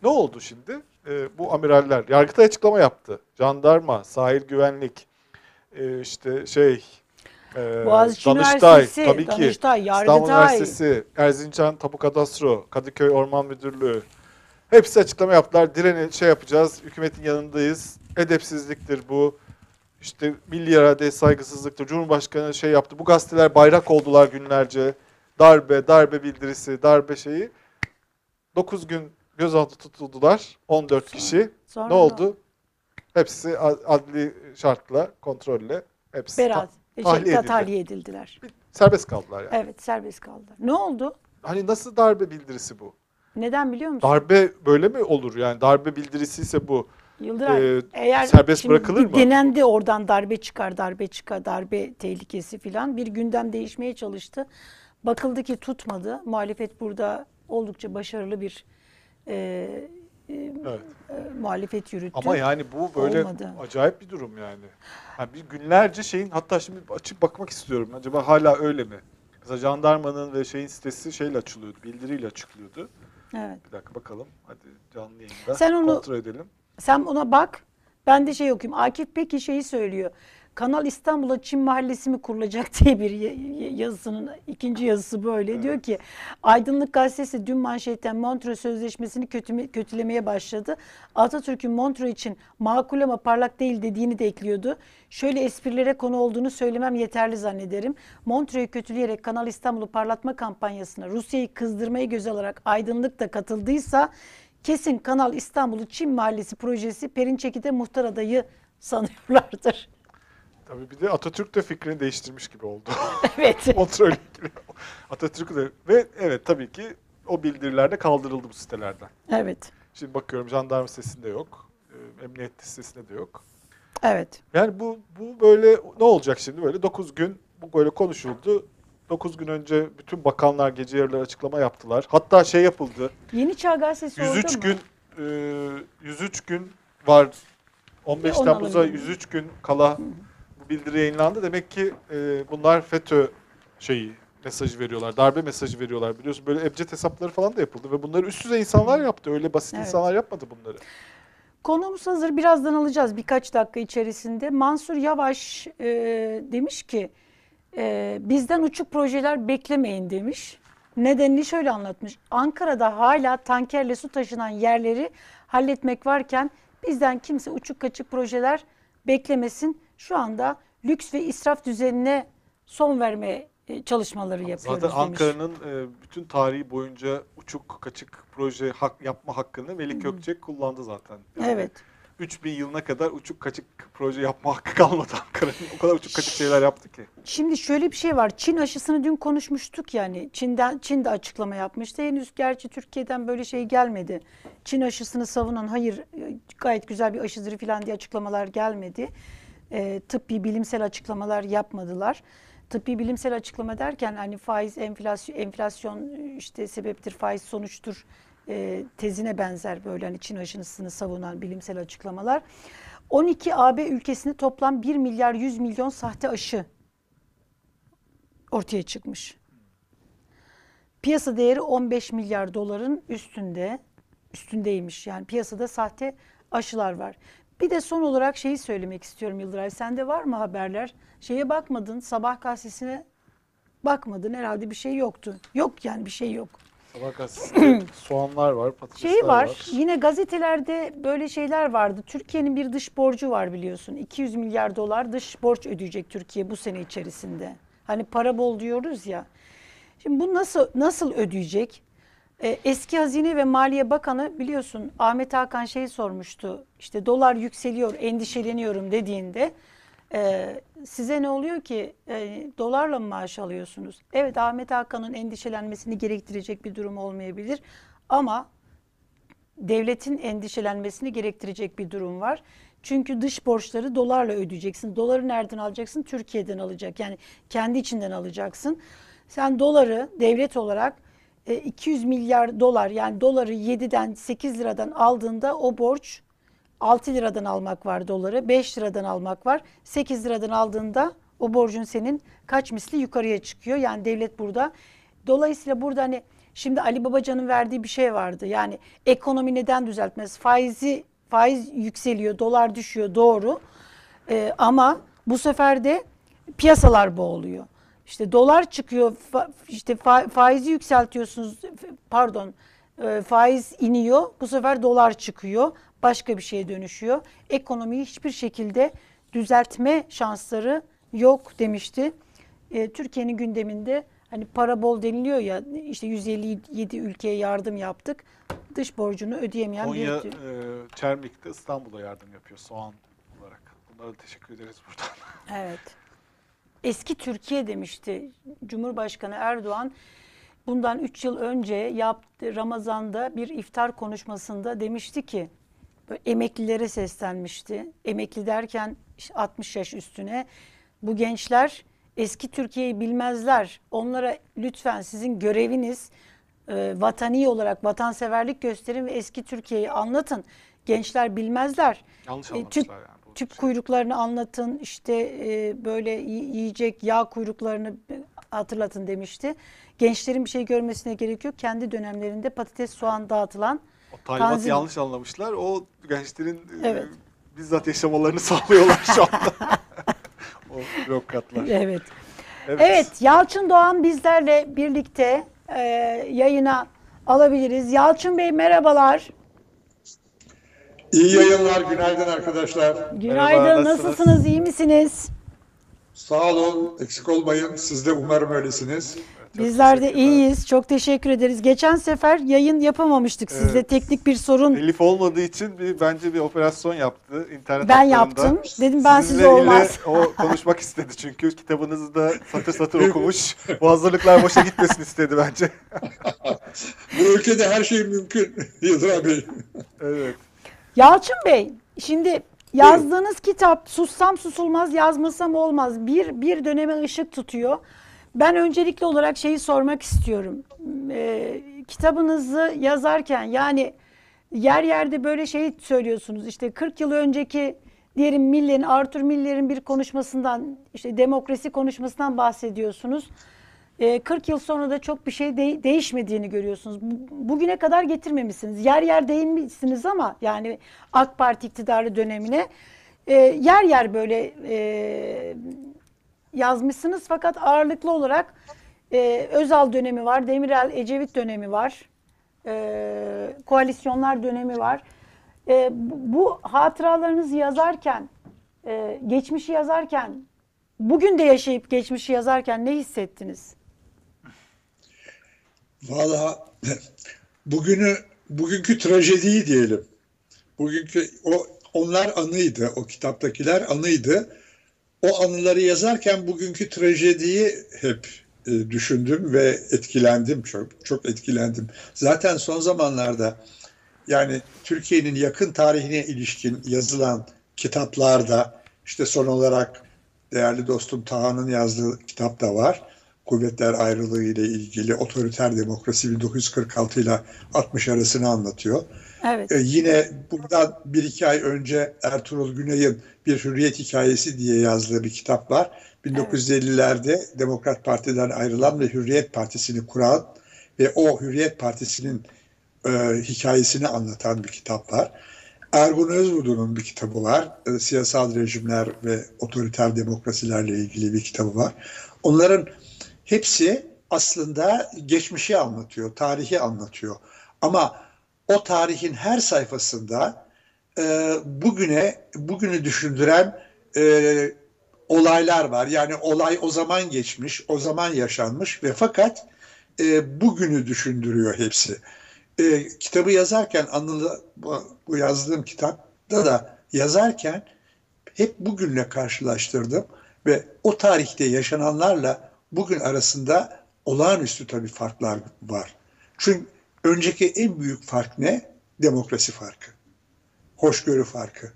Ne oldu şimdi? Ee, bu amiraller Yargıtay açıklama yaptı. Jandarma, sahil güvenlik, e, işte şey e, Boğaziçi Danıştay, Üniversitesi, tabii ki. Danıştay, İstanbul Yargıtay. Üniversitesi, Erzincan Tapu Kadastro, Kadıköy Orman Müdürlüğü hepsi açıklama yaptılar. Direni şey yapacağız, hükümetin yanındayız. Edepsizliktir bu. İşte milli iradeye saygısızlıktır. Cumhurbaşkanı şey yaptı. Bu gazeteler bayrak oldular günlerce. Darbe, darbe bildirisi, darbe şeyi. 9 gün gözaltı tutuldular. 14 kişi. Sonra Ne oldu? Hepsi adli şartla, kontrolle hepsi Berat. Şey, tahliye edildi. tahliye edildiler. serbest kaldılar yani. Evet serbest kaldılar. Ne oldu? Hani nasıl darbe bildirisi bu? Neden biliyor musun? Darbe böyle mi olur? Yani darbe bildirisi ise bu. Yıldıray Ee, eğer serbest şimdi bırakılır mı? Denendi oradan darbe çıkar, darbe çıkar, darbe tehlikesi filan. Bir gündem değişmeye çalıştı. Bakıldı ki tutmadı. Muhalefet burada oldukça başarılı bir e, e, Evet. e, muhalefet yürüttü. Ama yani bu böyle Olmadı. acayip bir durum yani. yani. Bir günlerce şeyin hatta şimdi açıp bakmak istiyorum. Acaba hala öyle mi? Mesela jandarmanın ve şeyin sitesi şeyle açılıyordu, bildiriyle açıklıyordu. Evet. Bir dakika bakalım. Hadi canlı yayında Sen onu- kontrol edelim. Sen ona bak. Ben de şey okuyayım. Akif peki şeyi söylüyor. Kanal İstanbul'a Çin Mahallesi mi kurulacak *laughs* diye bir yazısının ikinci yazısı böyle. Diyor ki Aydınlık Gazetesi dün manşetten Montreux Sözleşmesi'ni kötülemeye başladı. Atatürk'ün Montreux için makul ama parlak değil dediğini de ekliyordu. Şöyle esprilere konu olduğunu söylemem yeterli zannederim. Montreux'u kötüleyerek Kanal İstanbul'u parlatma kampanyasına Rusya'yı kızdırmayı göze alarak aydınlık da katıldıysa kesin Kanal İstanbul'u Çin Mahallesi projesi Perinçeki'de muhtar adayı sanıyorlardır. Tabii bir de Atatürk de fikrini değiştirmiş gibi oldu. *laughs* Evet. *laughs* Kontrol. Atatürk de ve evet tabii ki o bildirilerde kaldırıldı bu sitelerden. Evet. Şimdi bakıyorum jandarma sitesinde yok. e, Emniyet sitesinde de yok. Evet. Yani bu bu böyle ne olacak şimdi böyle 9 gün bu böyle konuşuldu. 9 gün önce bütün bakanlar gece yarıları açıklama yaptılar. Hatta şey yapıldı. Yeni Çağ Gazetesi 103 orada gün mı? e, 103 gün var. 15 Ve onu Temmuz'a alabilirim. 103 gün kala bu bildiri yayınlandı. Demek ki e, bunlar FETÖ şeyi mesajı veriyorlar. Darbe mesajı veriyorlar. Biliyorsun böyle ebced hesapları falan da yapıldı ve bunları üst düzey insanlar yaptı. Öyle basit Evet. insanlar yapmadı bunları. Konuğumuz hazır. Birazdan alacağız birkaç dakika içerisinde. Mansur Yavaş e, demiş ki e, bizden uçuk projeler beklemeyin demiş. Nedenini şöyle anlatmış. Ankara'da hala tankerle su taşınan yerleri halletmek varken bizden kimse uçuk kaçık projeler beklemesin. Şu anda lüks ve israf düzenine son verme e, çalışmaları yapıyoruz Zaten. Ankara'nın e, bütün tarihi boyunca uçuk kaçık proje hak, yapma hakkını Melik Gökçek kullandı zaten. Yani Evet. 3000 yılına kadar uçuk kaçık proje yapma hakkı kalmadı Ankara'nın. O kadar uçuk kaçık şeyler yaptı ki. Şimdi şöyle bir şey var. Çin aşısını dün konuşmuştuk yani. Çin'den Çin de açıklama yapmıştı. Henüz gerçi Türkiye'den böyle şey gelmedi. Çin aşısını savunan hayır e, gayet güzel bir aşıdır falan diye açıklamalar gelmedi. E, tıbbi bilimsel açıklamalar yapmadılar. Tıbbi bilimsel açıklama derken hani faiz enflasyon enflasyon işte sebeptir, faiz sonuçtur e, tezine benzer böyle hani Çin aşısını savunan bilimsel açıklamalar. 12 AB ülkesinde toplam 1 milyar 100 milyon sahte aşı ortaya çıkmış. Piyasa değeri 15 milyar doların üstünde, üstündeymiş. Yani piyasada sahte aşılar var. Bir de son olarak şeyi söylemek istiyorum Yıldıray. Sende var mı haberler? Şeye bakmadın, sabah gazetesine bakmadın. Herhalde bir şey yoktu. Yok yani bir şey yok. Sabah gazetesinde *clears throat* soğanlar var, patatesler Şey var, var. yine gazetelerde böyle şeyler vardı. Türkiye'nin bir dış borcu var biliyorsun. 200 milyar dolar dış borç ödeyecek Türkiye bu sene içerisinde. Hani para bol diyoruz ya. Şimdi bu nasıl nasıl ödeyecek? Ee, eski Hazine ve Maliye Bakanı biliyorsun Ahmet Hakan şey sormuştu. İşte dolar yükseliyor, endişeleniyorum dediğinde e, size ne oluyor ki E, dolarla mı maaş alıyorsunuz? Evet Ahmet Hakan'ın endişelenmesini gerektirecek bir durum olmayabilir ama devletin endişelenmesini gerektirecek bir durum var. Çünkü dış borçları dolarla ödeyeceksin. Doları nereden alacaksın? Türkiye'den alacak. Yani kendi içinden alacaksın. Sen doları devlet olarak e, 200 milyar dolar yani doları 7'den 8 liradan aldığında o borç 6 liradan almak var doları, 5 liradan almak var. 8 liradan aldığında o borcun senin kaç misli yukarıya çıkıyor. Yani devlet burada. Dolayısıyla burada hani şimdi Ali Babacan'ın verdiği bir şey vardı. Yani ekonomi neden düzeltmez? Faizi faiz yükseliyor, dolar düşüyor doğru. Ee, ama bu sefer de piyasalar boğuluyor. İşte dolar çıkıyor, fa- işte fa- faizi yükseltiyorsunuz, pardon, e, faiz iniyor, bu sefer dolar çıkıyor, başka bir şeye dönüşüyor. Ekonomiyi hiçbir şekilde düzeltme şansları yok demişti. E, Türkiye'nin gündeminde hani para bol deniliyor ya, işte 157 ülkeye yardım yaptık, dış borcunu ödeyemeyen Konya bir... e, Çermik'te İstanbul'a yardım yapıyor soğan olarak. Bunlara teşekkür ederiz buradan. Evet. Eski Türkiye demişti Cumhurbaşkanı Erdoğan. Bundan 3 yıl önce yaptı Ramazan'da bir iftar konuşmasında demişti ki emeklilere seslenmişti. Emekli derken işte 60 yaş üstüne bu gençler eski Türkiye'yi bilmezler. Onlara lütfen sizin göreviniz e, vatani olarak vatanseverlik gösterin ve eski Türkiye'yi anlatın. Gençler bilmezler. Yanlış E, anlamışlar tüp- yani. Tüp kuyruklarını anlatın, işte e, böyle yi- yiyecek yağ kuyruklarını hatırlatın demişti. Gençlerin bir şey görmesine gerek yok. Kendi dönemlerinde patates, soğan dağıtılan O talimat Tanzim- yanlış anlamışlar. O gençlerin e, Evet. bizzat yaşamalarını *laughs* sağlıyorlar şu anda. *laughs* o bürokratlar. Evet. Evet, Yalçın Doğan bizlerle birlikte e, yayına alabiliriz. Yalçın Bey merhabalar. İyi yayınlar, günaydın arkadaşlar. Günaydın. nasılsınız? Nasılsınız? iyi misiniz? Sağ olun, eksik olmayın. Siz de umarım öylesiniz. Çok Bizler de iyiyiz. Çok teşekkür ederiz. Geçen sefer yayın yapamamıştık sizle. Evet. Teknik bir sorun Elif olmadığı için bir bence bir operasyon yaptı internet ben yaptım. Dedim ben Sizinle size olmaz. o konuşmak istedi çünkü kitabınızı da satır satır *laughs* okumuş. Bu hazırlıklar boşa gitmesin istedi bence. *laughs* Bu ülkede her şey mümkün Yıldıray Bey. Evet. Yalçın Bey, şimdi yazdığınız kitap Sussam Susulmaz, Yazmasam Olmaz bir, bir döneme ışık tutuyor. Ben öncelikli olarak şeyi sormak istiyorum. Ee, kitabınızı yazarken yani yer yerde böyle şey söylüyorsunuz. İşte 40 yıl önceki diyelim Miller'in, Arthur Miller'in bir konuşmasından, işte demokrasi konuşmasından bahsediyorsunuz. Ee, 40 yıl sonra da çok bir şey de- değişmediğini görüyorsunuz. Bu- Bugüne kadar getirmemişsiniz. Yer yer değinmişsiniz ama yani AK Parti iktidarı dönemine e, yer yer böyle e, yazmışsınız fakat ağırlıklı olarak e, Özal dönemi var, Demirel Ecevit dönemi var, e, koalisyonlar dönemi var. E, bu, bu hatıralarınızı yazarken, e, geçmişi yazarken, bugün de yaşayıp geçmişi yazarken ne hissettiniz? Valla bugünü bugünkü trajediyi diyelim. Bugünkü o onlar anıydı. O kitaptakiler anıydı. O anıları yazarken bugünkü trajediyi hep e, düşündüm ve etkilendim çok çok etkilendim. Zaten son zamanlarda yani Türkiye'nin yakın tarihine ilişkin yazılan kitaplarda işte son olarak değerli dostum Taha'nın yazdığı kitap da var. Kuvvetler ayrılığı ile ilgili otoriter demokrasi 1946 ile 60 arasını anlatıyor. Evet. Ee, yine bundan bir iki ay önce Ertuğrul Güney'in bir hürriyet hikayesi diye yazdığı bir kitap var. 1950'lerde Demokrat Parti'den ayrılan ve Hürriyet Partisi'ni kuran ve o Hürriyet Partisi'nin e, hikayesini anlatan bir kitap var. Ergun Özvurdu'nun bir kitabı var. E, siyasal rejimler ve otoriter demokrasilerle ilgili bir kitabı var. Onların hepsi aslında geçmişi anlatıyor, tarihi anlatıyor. Ama o tarihin her sayfasında e, bugüne bugünü düşündüren e, olaylar var. Yani olay o zaman geçmiş, o zaman yaşanmış ve fakat e, bugünü düşündürüyor hepsi. E, kitabı yazarken anılı bu, yazdığım kitapta da yazarken hep bugünle karşılaştırdım ve o tarihte yaşananlarla bugün arasında olağanüstü tabii farklar var. Çünkü önceki en büyük fark ne? Demokrasi farkı. Hoşgörü farkı.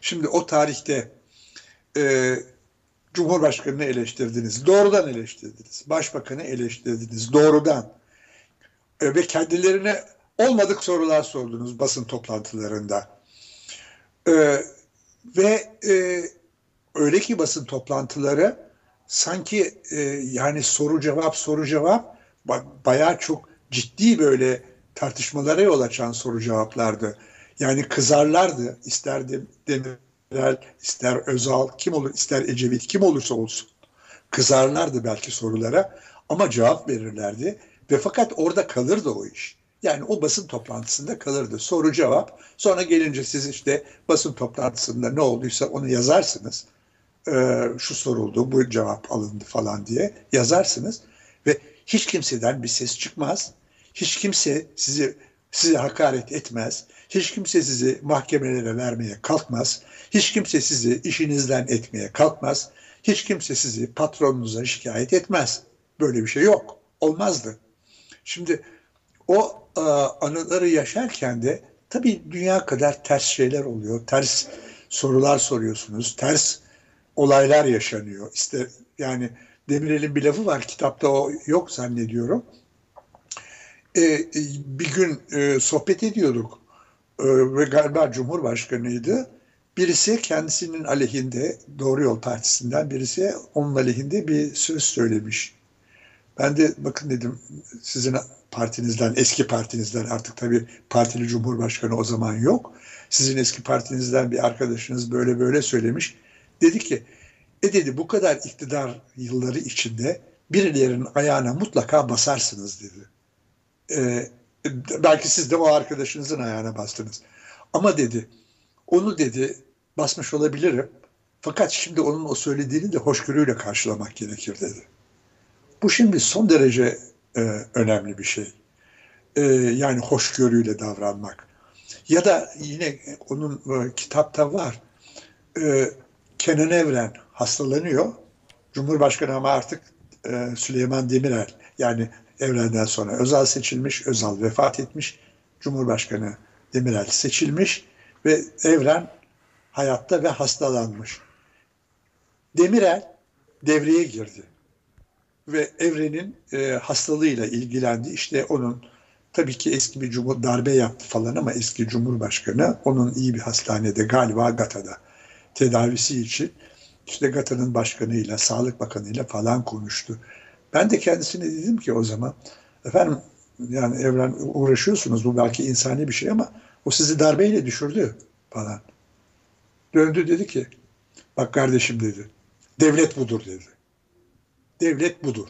Şimdi o tarihte e, Cumhurbaşkanı'nı eleştirdiniz. Doğrudan eleştirdiniz. Başbakanı eleştirdiniz. Doğrudan. E, ve kendilerine olmadık sorular sordunuz basın toplantılarında. E, ve e, öyle ki basın toplantıları sanki e, yani soru cevap soru cevap ba- bayağı çok ciddi böyle tartışmalara yol açan soru cevaplardı. Yani kızarlardı ister Dem- Demirel, ister Özal, kim olur, ister Ecevit, kim olursa olsun. Kızarlardı belki sorulara ama cevap verirlerdi ve fakat orada kalırdı o iş. Yani o basın toplantısında kalırdı. Soru cevap. Sonra gelince siz işte basın toplantısında ne olduysa onu yazarsınız. Ee, şu soruldu, bu cevap alındı falan diye yazarsınız ve hiç kimseden bir ses çıkmaz. Hiç kimse sizi size hakaret etmez. Hiç kimse sizi mahkemelere vermeye kalkmaz. Hiç kimse sizi işinizden etmeye kalkmaz. Hiç kimse sizi patronunuza şikayet etmez. Böyle bir şey yok. Olmazdı. Şimdi o e, anıları yaşarken de tabii dünya kadar ters şeyler oluyor. Ters sorular soruyorsunuz. Ters olaylar yaşanıyor. İşte yani Demirel'in bir lafı var. Kitapta o yok zannediyorum. E, bir gün e, sohbet ediyorduk e, ve galiba Cumhurbaşkanıydı. Birisi kendisinin aleyhinde Doğru Yol Partisi'nden birisi onun aleyhinde bir söz söylemiş. Ben de bakın dedim sizin partinizden, eski partinizden artık tabii partili cumhurbaşkanı o zaman yok. Sizin eski partinizden bir arkadaşınız böyle böyle söylemiş. Dedi ki, e dedi bu kadar iktidar yılları içinde birilerinin ayağına mutlaka basarsınız dedi. Ee, belki siz de o arkadaşınızın ayağına bastınız. Ama dedi, onu dedi basmış olabilirim. Fakat şimdi onun o söylediğini de hoşgörüyle karşılamak gerekir dedi. Bu şimdi son derece e, önemli bir şey. E, yani hoşgörüyle davranmak. Ya da yine onun e, kitapta var. E, Kenan Evren hastalanıyor. Cumhurbaşkanı ama artık e, Süleyman Demirel yani Evren'den sonra Özal seçilmiş, Özal vefat etmiş. Cumhurbaşkanı Demirel seçilmiş ve Evren hayatta ve hastalanmış. Demirel devreye girdi ve Evren'in e, hastalığıyla ilgilendi. İşte onun tabii ki eski bir cumhur darbe yaptı falan ama eski cumhurbaşkanı onun iyi bir hastanede galiba Gata'da tedavisi için işte Gata'nın başkanıyla, Sağlık Bakanıyla falan konuştu. Ben de kendisine dedim ki o zaman efendim yani Evren uğraşıyorsunuz bu belki insani bir şey ama o sizi darbeyle düşürdü falan. Döndü dedi ki bak kardeşim dedi devlet budur dedi. Devlet budur.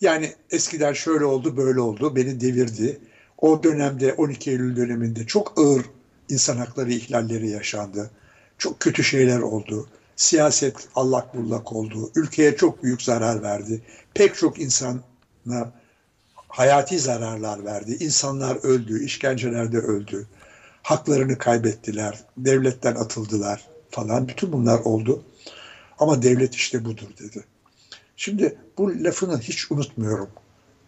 Yani eskiden şöyle oldu böyle oldu beni devirdi. O dönemde 12 Eylül döneminde çok ağır insan hakları ihlalleri yaşandı. Çok kötü şeyler oldu. Siyaset allak bullak oldu. Ülkeye çok büyük zarar verdi. Pek çok insana hayati zararlar verdi. İnsanlar öldü, işkencelerde öldü. Haklarını kaybettiler, devletten atıldılar falan. Bütün bunlar oldu. Ama devlet işte budur dedi. Şimdi bu lafını hiç unutmuyorum.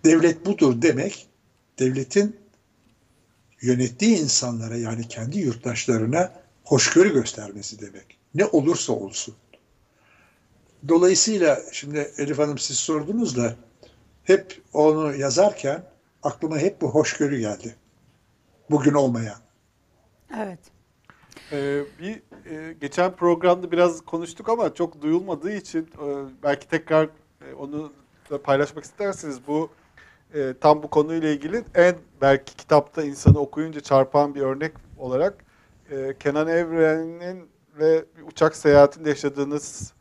Devlet budur demek, devletin yönettiği insanlara yani kendi yurttaşlarına hoşgörü göstermesi demek. Ne olursa olsun. Dolayısıyla şimdi Elif Hanım siz sordunuz da hep onu yazarken aklıma hep bu hoşgörü geldi. Bugün olmayan. Evet. Ee, bir e, geçen programda biraz konuştuk ama çok duyulmadığı için e, belki tekrar e, onu da paylaşmak isterseniz bu e, tam bu konuyla ilgili en belki kitapta insanı okuyunca çarpan bir örnek olarak e, Kenan Evren'in ve bir uçak seyahatinde yaşadığınız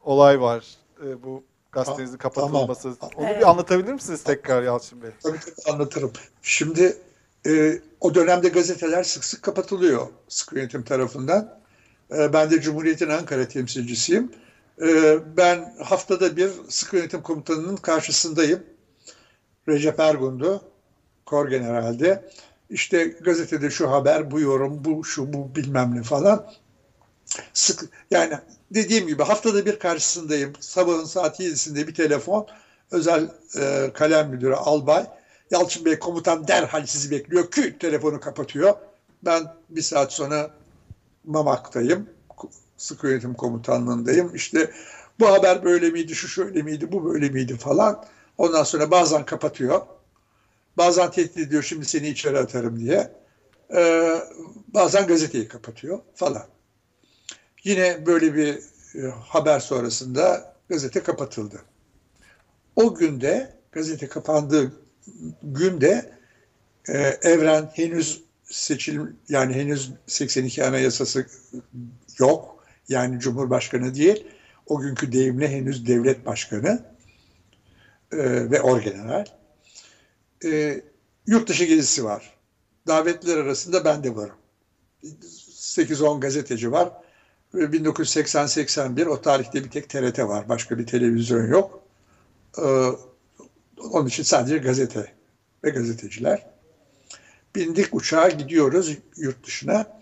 olay var. E, bu gazetenizin kapatılması. Tamam. Onu Evet. bir anlatabilir misiniz tekrar Yalçın Bey? Tabii tabii anlatırım. Şimdi e, o dönemde gazeteler sık sık kapatılıyor sıkı yönetim tarafından. E, ben de Cumhuriyet'in Ankara temsilcisiyim. E, ben haftada bir sıkı yönetim komutanının karşısındayım. Recep Ergun'du, kor generalde. İşte gazetede şu haber, bu yorum, bu şu, bu bilmem ne falan. Sık, yani dediğim gibi haftada bir karşısındayım. Sabahın saat 7'sinde bir telefon. Özel e, kalem müdürü Albay. Yalçın Bey komutan derhal sizi bekliyor. Küt telefonu kapatıyor. Ben bir saat sonra Mamak'tayım. Sıkı yönetim komutanlığındayım. İşte bu haber böyle miydi, şu şöyle miydi, bu böyle miydi falan. Ondan sonra bazen kapatıyor. Bazen tehdit ediyor şimdi seni içeri atarım diye. Ee, bazen gazeteyi kapatıyor falan. Yine böyle bir e, haber sonrasında gazete kapatıldı. O günde gazete kapandığı günde e, Evren henüz seçil yani henüz 82 Anayasası yok. Yani Cumhurbaşkanı değil. O günkü deyimle henüz devlet başkanı e, ve orgeneral. E, yurt dışı gezisi var. Davetliler arasında ben de varım. 8-10 gazeteci var. 1980-81 o tarihte bir tek TRT var. Başka bir televizyon yok. Ee, onun için sadece gazete ve gazeteciler. Bindik uçağa gidiyoruz yurt dışına.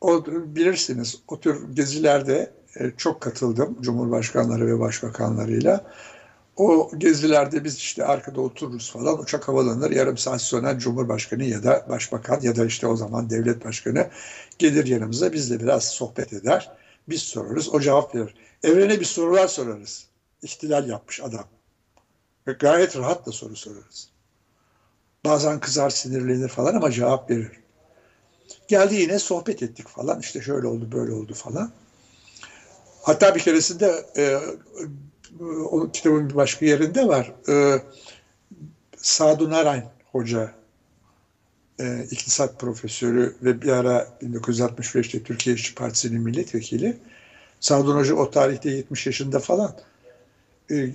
O, bilirsiniz o tür gezilerde e, çok katıldım Cumhurbaşkanları ve Başbakanlarıyla. O gezilerde biz işte arkada otururuz falan uçak havalanır yarım saat sonra Cumhurbaşkanı ya da Başbakan ya da işte o zaman devlet başkanı gelir yanımıza bizle biraz sohbet eder. Biz sorarız o cevap verir. Evrene bir sorular sorarız. İhtilal yapmış adam. Ve gayet rahat da soru sorarız. Bazen kızar sinirlenir falan ama cevap verir. Geldi yine sohbet ettik falan işte şöyle oldu böyle oldu falan. Hatta bir keresinde e, o kitabın bir başka yerinde var. E, Sadun Arayn Hoca e, iktisat profesörü ve bir ara 1965'te Türkiye İşçi Partisi'nin milletvekili. Sadun Hoca o tarihte 70 yaşında falan e,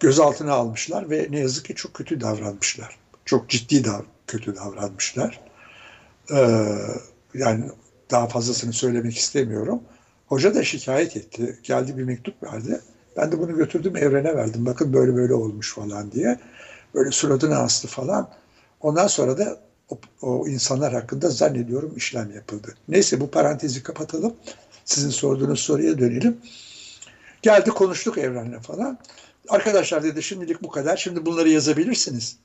gözaltına almışlar ve ne yazık ki çok kötü davranmışlar. Çok ciddi dav kötü davranmışlar. E, yani daha fazlasını söylemek istemiyorum. Hoca da şikayet etti. Geldi bir mektup verdi. Ben de bunu götürdüm evrene verdim. Bakın böyle böyle olmuş falan diye. Böyle suratını astı falan. Ondan sonra da o, o insanlar hakkında zannediyorum işlem yapıldı. Neyse bu parantezi kapatalım. Sizin sorduğunuz soruya dönelim. Geldi konuştuk evrenle falan. Arkadaşlar dedi şimdilik bu kadar. Şimdi bunları yazabilirsiniz.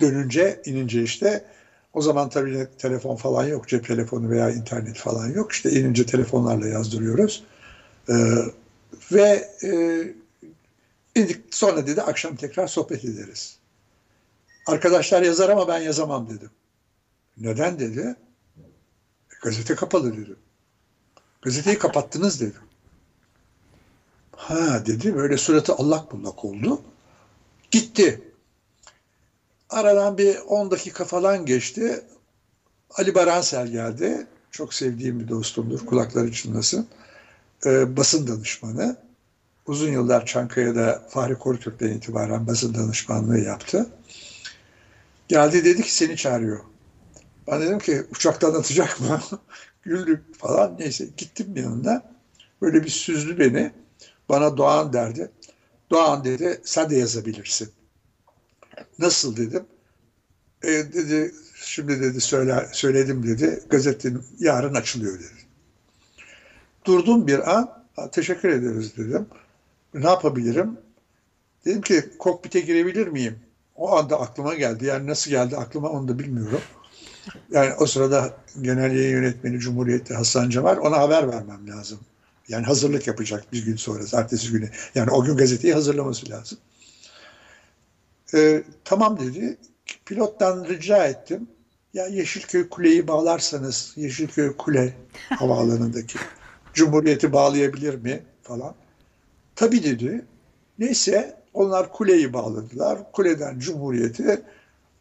Dönünce inince işte o zaman tabii telefon falan yok. Cep telefonu veya internet falan yok. İşte inince telefonlarla yazdırıyoruz. Ee, ve e, sonra dedi akşam tekrar sohbet ederiz. Arkadaşlar yazar ama ben yazamam dedim. Neden dedi? "E, Gazete kapalı dedim. Gazeteyi kapattınız dedim. Ha dedi böyle suratı allak bullak oldu. Gitti. Aradan bir 10 dakika falan geçti. Ali Baransel geldi. Çok sevdiğim bir dostumdur. Kulakları çınlasın. Ee, basın danışmanı. Uzun yıllar Çankaya'da Fahri Korutürk'ten itibaren basın danışmanlığı yaptı. Geldi dedi ki seni çağırıyor. Ben dedim ki uçaktan atacak mı? *laughs* Güldük falan. Neyse gittim yanında. Böyle bir süzdü beni. Bana Doğan derdi. Doğan dedi sen de yazabilirsin. Nasıl dedim. E, dedi şimdi dedi söyle, söyledim dedi. Gazetenin yarın açılıyor dedi. Durdum bir an. "Ha, Teşekkür ederiz dedim. Ne yapabilirim? Dedim ki kokpite girebilir miyim? O anda aklıma geldi. Yani nasıl geldi aklıma onu da bilmiyorum. Yani o sırada genel yayın yönetmeni Cumhuriyet'te Hasan var. Ona haber vermem lazım. Yani hazırlık yapacak bir gün sonra, ertesi güne. Yani o gün gazeteyi hazırlaması lazım. Ee, tamam dedi. Pilottan rica ettim. Ya Yeşilköy Kule'yi bağlarsanız, Yeşilköy Kule havaalanındaki Cumhuriyeti bağlayabilir mi falan. Tabii dedi. Neyse onlar kuleyi bağladılar. Kuleden Cumhuriyeti.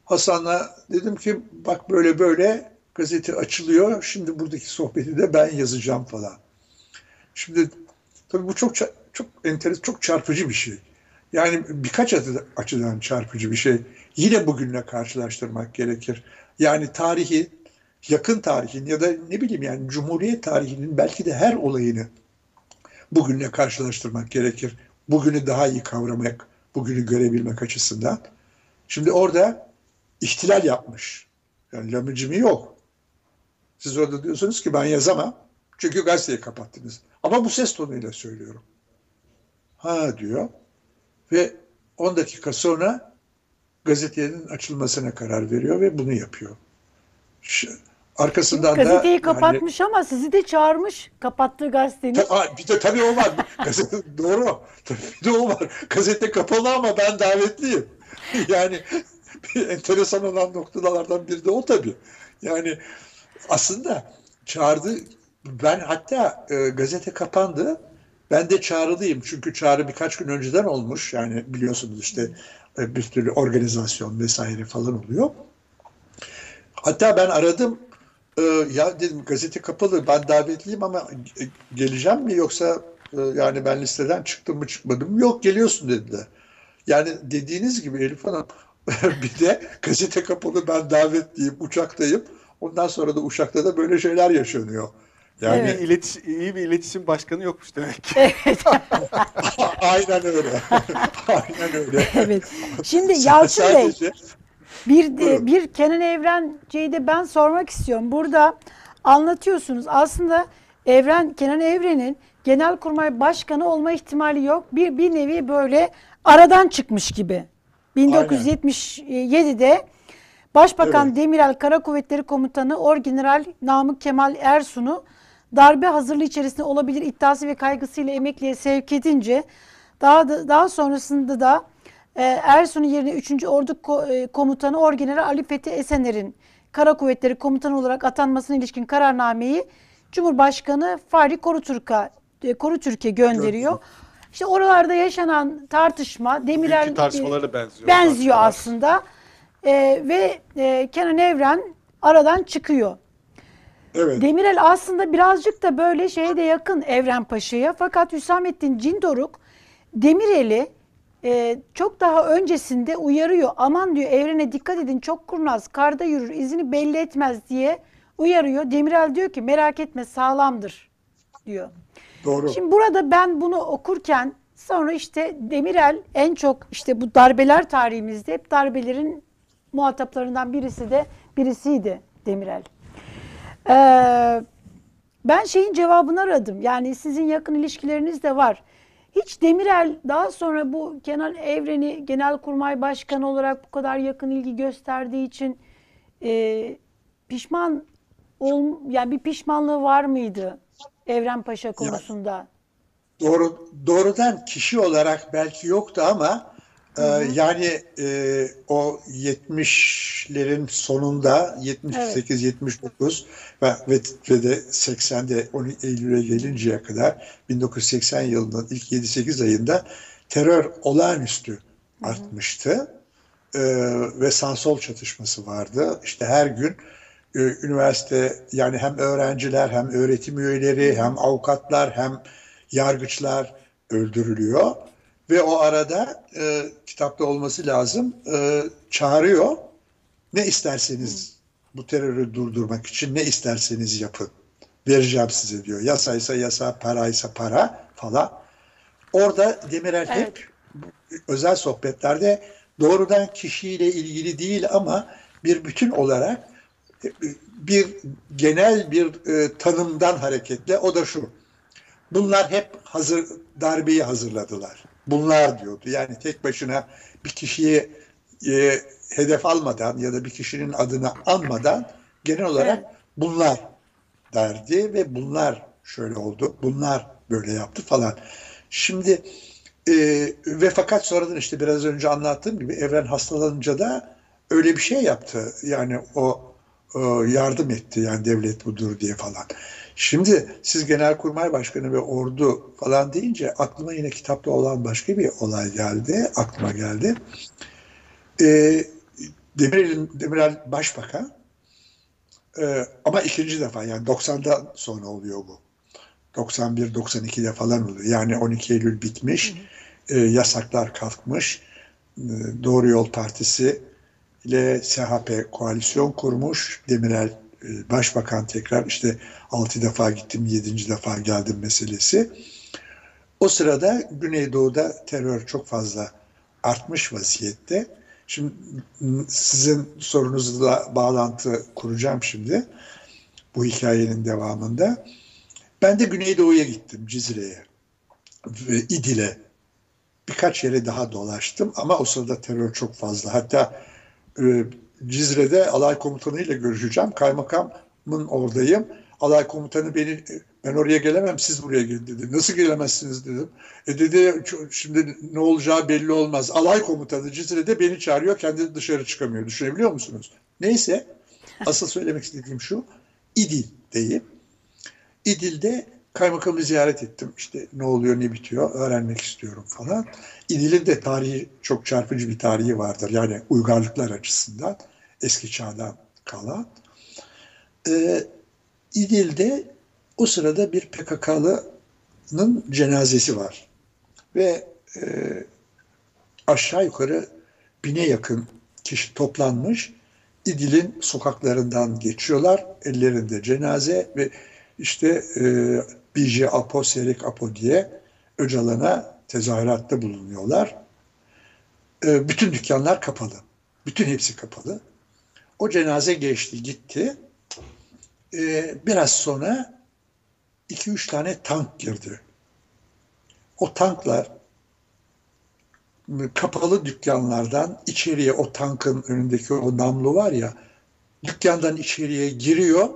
Hasan'la dedim ki bak böyle böyle gazete açılıyor. Şimdi buradaki sohbeti de ben yazacağım falan. Şimdi tabii bu çok çok enteresan, çok çarpıcı bir şey. Yani birkaç açı- açıdan çarpıcı bir şey. Yine bugünle karşılaştırmak gerekir. Yani tarihi, yakın tarihin ya da ne bileyim yani Cumhuriyet tarihinin belki de her olayını bugünle karşılaştırmak gerekir. Bugünü daha iyi kavramak, bugünü görebilmek açısından. Şimdi orada ihtilal yapmış. Yani lamıcımı yok. Siz orada diyorsunuz ki ben yazamam. Çünkü gazeteyi kapattınız. Ama bu ses tonuyla söylüyorum. Ha diyor. Ve 10 dakika sonra gazetenin açılmasına karar veriyor ve bunu yapıyor. Arkasından da Gazeteyi yani- kapatmış ama sizi de çağırmış kapattığı gazetenin. Ta- bir de tabii o var. *laughs* Gazete, doğru. Tabii bir de o var. Gazete kapalı ama ben davetliyim. *laughs* Yani enteresan olan noktalardan biri de o tabii. Yani aslında çağırdı. Ben hatta e, gazete kapandı. Ben de çağrılıyım. Çünkü çağrı birkaç gün önceden olmuş. Yani biliyorsunuz işte e, bir türlü organizasyon vesaire falan oluyor. Hatta ben aradım. Ee, ya dedim gazete kapalı ben davetliyim ama e, geleceğim mi yoksa e, yani ben listeden çıktım mı çıkmadım mı? Yok geliyorsun dediler. Yani dediğiniz gibi Elif Hanım *laughs* bir de gazete kapalı ben davetliyim uçaktayım. Ondan sonra da uçakta da böyle şeyler yaşanıyor. Yani Yani iletiş, iyi bir iletişim başkanı yokmuş demek ki. *laughs* *laughs* aynen öyle. aynen öyle. Evet. Şimdi Yalçın Bey Sadece bir de, bir Kenan Evrenci'yi de ben sormak istiyorum. Burada anlatıyorsunuz. Aslında Evren Kenan Evren'in Genelkurmay Başkanı olma ihtimali yok. Bir bir nevi böyle aradan çıkmış gibi. 1977'de Başbakan Evet. Demirel Kara Kuvvetleri Komutanı Orgeneral Namık Kemal Ersun'u darbe hazırlığı içerisinde olabilir iddiası ve kaygısıyla emekliye sevk edince daha da, daha sonrasında da e, Ersun'un yerine 3. Ordu e, Komutanı Orgeneral Ali Fethi Esener'in Kara Kuvvetleri Komutanı olarak atanmasına ilişkin kararnameyi Cumhurbaşkanı Fahri Korutürk'e e, Korutürk'e gönderiyor. İşte oralarda yaşanan tartışma Demirel tartışmalara da benziyor. benziyor tartışmalar. aslında. Ee, ve e, Kenan Evren aradan çıkıyor. evet. Demirel aslında birazcık da böyle şeye de yakın Evren Paşa'ya. Fakat Hüsamettin Cindoruk Demirel'i e, çok daha öncesinde uyarıyor. Aman diyor Evren'e dikkat edin çok kurnaz, karda yürür, izini belli etmez diye uyarıyor. Demirel diyor ki merak etme sağlamdır diyor. Doğru. Şimdi burada ben bunu okurken Sonra işte Demirel en çok işte bu darbeler tarihimizde hep darbelerin muhataplarından birisi de birisiydi Demirel. Ee, ben şeyin cevabını aradım. Yani sizin yakın ilişkileriniz de var. Hiç Demirel daha sonra bu Kenan Evren'i Genelkurmay Başkanı olarak bu kadar yakın ilgi gösterdiği için e, pişman ol, yani bir pişmanlığı var mıydı Evren Paşa konusunda? Doğru, doğrudan kişi olarak belki yoktu ama e, yani e, o 70'lerin sonunda 78 79 ve, ve, ve de 80'de 12 Eylül'e gelinceye kadar 1980 yılının ilk 7-8 ayında terör olağanüstü artmıştı. E, ve sağ-sol çatışması vardı. İşte her gün e, üniversite yani hem öğrenciler hem öğretim üyeleri hem avukatlar hem yargıçlar öldürülüyor ve o arada e, kitapta olması lazım e, çağırıyor ne isterseniz bu terörü durdurmak için ne isterseniz yapın vereceğim size diyor yasaysa yasa paraysa para falan orada Demirel Evet. hep özel sohbetlerde doğrudan kişiyle ilgili değil ama bir bütün olarak bir genel bir e, tanımdan hareketle o da şu. Bunlar hep hazır darbeyi hazırladılar. Bunlar diyordu. Yani tek başına bir kişiyi e, hedef almadan ya da bir kişinin adını anmadan genel olarak Evet. bunlar derdi ve bunlar şöyle oldu. Bunlar böyle yaptı falan. Şimdi e, ve fakat sonradan işte biraz önce anlattığım gibi Evren hastalanınca da öyle bir şey yaptı. Yani o e, yardım etti yani devlet budur diye falan. Şimdi siz Genelkurmay Başkanı ve ordu falan deyince aklıma yine kitapta olan başka bir olay geldi. Aklıma geldi. E, Demirel, Demirel Başbakan e, ama ikinci defa yani 90'dan sonra oluyor bu. 91-92'de falan oluyor. Yani 12 Eylül bitmiş, e, yasaklar kalkmış, e, Doğru Yol Partisi ile SHP koalisyon kurmuş. Demirel başbakan tekrar işte 6 defa gittim 7. defa geldim meselesi. O sırada Güneydoğu'da terör çok fazla artmış vaziyette. Şimdi sizin sorunuzla bağlantı kuracağım şimdi bu hikayenin devamında. Ben de Güneydoğu'ya gittim Cizre'ye ve İdil'e. Birkaç yere daha dolaştım ama o sırada terör çok fazla. Hatta e, Cizre'de alay komutanıyla görüşeceğim. Kaymakamın oradayım. Alay komutanı beni ben oraya gelemem siz buraya gelin dedi. Nasıl gelemezsiniz dedim. E dedi "Ç- şimdi ne olacağı belli olmaz. Alay komutanı Cizre'de beni çağırıyor kendi dışarı çıkamıyor. Düşünebiliyor musunuz? Neyse asıl söylemek istediğim şu. İdil'deyim. İdil'de kaymakamı ziyaret ettim. İşte ne oluyor ne bitiyor öğrenmek istiyorum falan. İdil'in de tarihi çok çarpıcı bir tarihi vardır. Yani uygarlıklar açısından eski çağdan kalan. Ee, İdil'de o sırada bir PKK'lının cenazesi var. Ve e, aşağı yukarı bine yakın kişi toplanmış. İdil'in sokaklarından geçiyorlar. Ellerinde cenaze ve işte e, BJ Apo, Serik Apo diye Öcalan'a tezahüratta bulunuyorlar. E, bütün dükkanlar kapalı. Bütün hepsi kapalı. O cenaze geçti, gitti. E, biraz sonra iki üç tane tank girdi. O tanklar kapalı dükkanlardan içeriye o tankın önündeki o namlu var ya dükkandan içeriye giriyor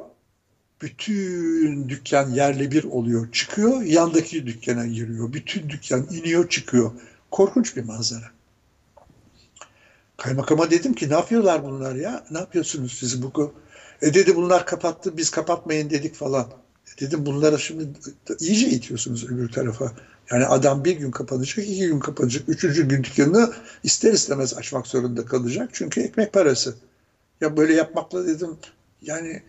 bütün dükkan yerle bir oluyor çıkıyor yandaki dükkana giriyor. Bütün dükkan iniyor çıkıyor. Korkunç bir manzara. Kaymakama dedim ki ne yapıyorlar bunlar ya? Ne yapıyorsunuz siz bu e dedi bunlar kapattı biz kapatmayın dedik falan. E dedim bunlara şimdi iyice itiyorsunuz öbür tarafa. Yani adam bir gün kapanacak, iki gün kapanacak, üçüncü gün dükkanını ister istemez açmak zorunda kalacak. Çünkü ekmek parası. Ya böyle yapmakla dedim yani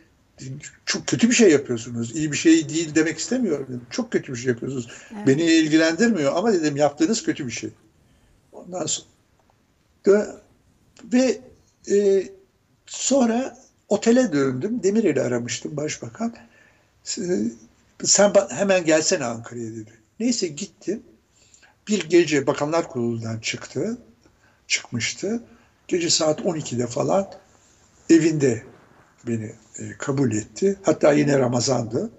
çok kötü bir şey yapıyorsunuz. İyi bir şey değil demek istemiyorum. Dedim. Çok kötü bir şey yapıyorsunuz. Evet. Beni ilgilendirmiyor ama dedim yaptığınız kötü bir şey. Ondan sonra ve e, sonra otele döndüm. Demirel'i aramıştım başbakan. Sen hemen gelsene Ankara'ya dedi. Neyse gittim. bir gece Bakanlar Kurulu'ndan çıktı, çıkmıştı. Gece saat 12'de falan evinde beni e, kabul etti. Hatta yine Ramazan'dı.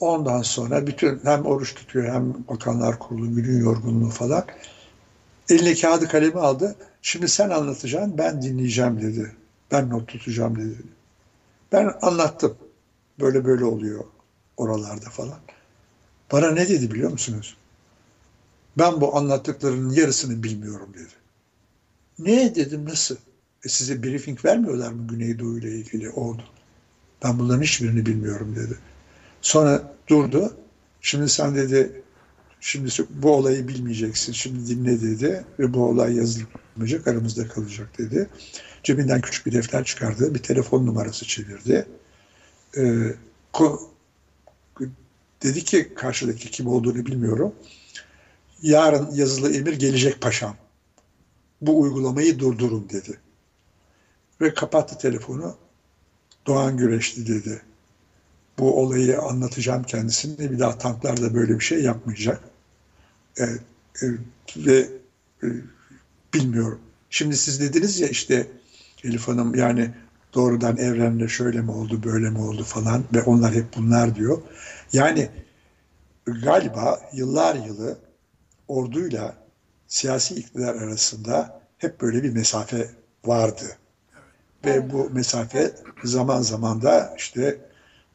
Ondan sonra bütün hem oruç tutuyor hem Bakanlar Kurulu günün yorgunluğu falan. Eline kağıdı kalemi aldı. Şimdi sen anlatacaksın ben dinleyeceğim dedi. Ben not tutacağım dedi. Ben anlattım. Böyle böyle oluyor oralarda falan. Bana ne dedi biliyor musunuz? Ben bu anlattıklarının yarısını bilmiyorum dedi. Ne dedim nasıl? Size briefing vermiyorlar mı Güneydoğu ile ilgili oldu. Ben bunların hiçbirini bilmiyorum dedi. Sonra durdu. Şimdi sen dedi şimdi bu olayı bilmeyeceksin. Şimdi dinle dedi ve bu olay yazılmayacak aramızda kalacak dedi. Cebinden küçük bir defter çıkardı. Bir telefon numarası çevirdi. Ee, ko- dedi ki karşıdaki kim olduğunu bilmiyorum. Yarın yazılı emir gelecek paşam. Bu uygulamayı durdurun dedi. Ve kapattı telefonu. Doğan Güreşli dedi. Bu olayı anlatacağım kendisine. Bir daha tanklarda böyle bir şey yapmayacak. E, e, ve e, bilmiyorum. Şimdi siz dediniz ya işte Elif Hanım yani doğrudan evrenle şöyle mi oldu böyle mi oldu falan ve onlar hep bunlar diyor. Yani galiba yıllar yılı orduyla siyasi iktidar arasında hep böyle bir mesafe vardı. Ve bu mesafe zaman zaman da işte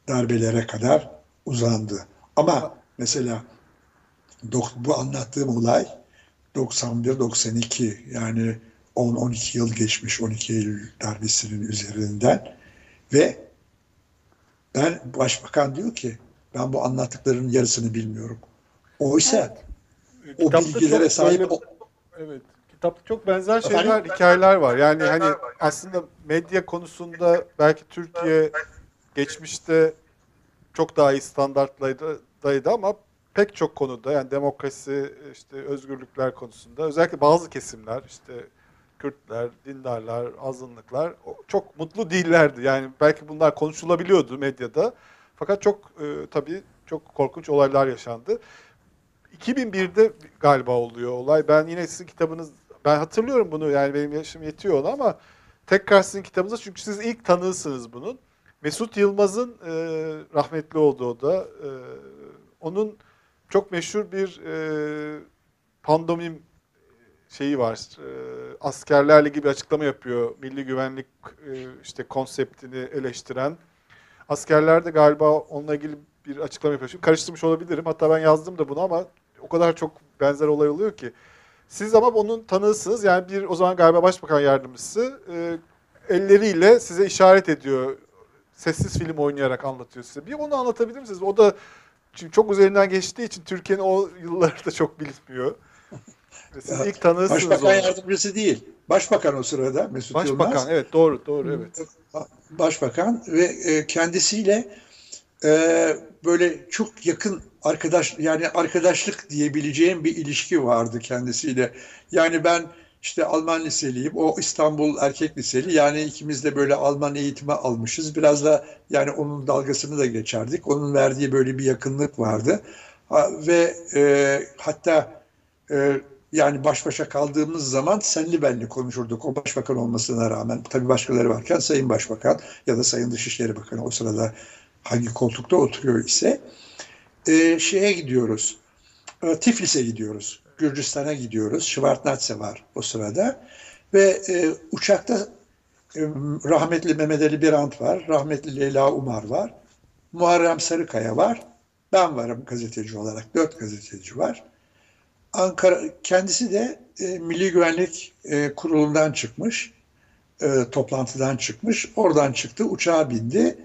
darbelere kadar uzandı. Ama mesela bu anlattığım olay 91-92 yani 10-12 yıl geçmiş 12 Eylül darbesinin üzerinden ve ben başbakan diyor ki ben bu anlattıklarının yarısını bilmiyorum. Oysa o Kitapta bilgilere sahip böyle- o- Evet. Kitapta çok benzer Efendim? şeyler, hikayeler var. Yani hani aslında medya konusunda belki Türkiye geçmişte çok daha iyi standartlardaydı ama pek çok konuda yani demokrasi, işte özgürlükler konusunda özellikle bazı kesimler işte Kürtler, dindarlar, azınlıklar çok mutlu değillerdi. Yani belki bunlar konuşulabiliyordu medyada. Fakat çok e, tabii çok korkunç olaylar yaşandı. 2001'de galiba oluyor olay. Ben yine sizin kitabınız, ben hatırlıyorum bunu yani benim yaşım yetiyor ona ama tekrar sizin kitabınızda çünkü siz ilk tanığısınız bunun. Mesut Yılmaz'ın e, rahmetli olduğu da e, onun çok meşhur bir e, pandomim şeyi var. E, askerlerle gibi açıklama yapıyor. Milli güvenlik e, işte konseptini eleştiren. Askerler de galiba onunla ilgili bir açıklama yapıyor. Şimdi karıştırmış olabilirim. Hatta ben yazdım da bunu ama o kadar çok benzer olay oluyor ki. Siz ama onun tanığısınız. Yani bir o zaman galiba başbakan yardımcısı e, elleriyle size işaret ediyor. Sessiz film oynayarak anlatıyor size. Bir onu anlatabilir misiniz? O da çünkü çok üzerinden geçtiği için Türkiye'nin o yılları da çok bilinmiyor. Ve Siz Ya, ilk tanığısınız Başbakan onu. yardımcısı değil. Başbakan o sırada Mesut Başbakan Yılmaz. evet doğru doğru evet. Başbakan ve e, kendisiyle e, böyle çok yakın arkadaş yani arkadaşlık diyebileceğim bir ilişki vardı kendisiyle. Yani ben işte Alman liseliyim, o İstanbul Erkek Liseli. Yani ikimiz de böyle Alman eğitimi almışız. Biraz da yani onun dalgasını da geçerdik. Onun verdiği böyle bir yakınlık vardı. Ve e, hatta e, yani baş başa kaldığımız zaman senli benli konuşurduk. O başbakan olmasına rağmen. Tabii başkaları varken Sayın Başbakan ya da Sayın Dışişleri Bakanı o sırada hangi koltukta oturuyor ise e, şeye gidiyoruz. E, Tiflis'e gidiyoruz. Gürcistan'a gidiyoruz. Şıvartnatse var o sırada. Ve e, uçakta e, rahmetli Mehmet Ali Birant var. Rahmetli Leyla Umar var. Muharrem Sarıkaya var. Ben varım gazeteci olarak. Dört gazeteci var. Ankara kendisi de e, Milli Güvenlik e, Kurulu'ndan çıkmış. E, toplantıdan çıkmış. Oradan çıktı. Uçağa bindi.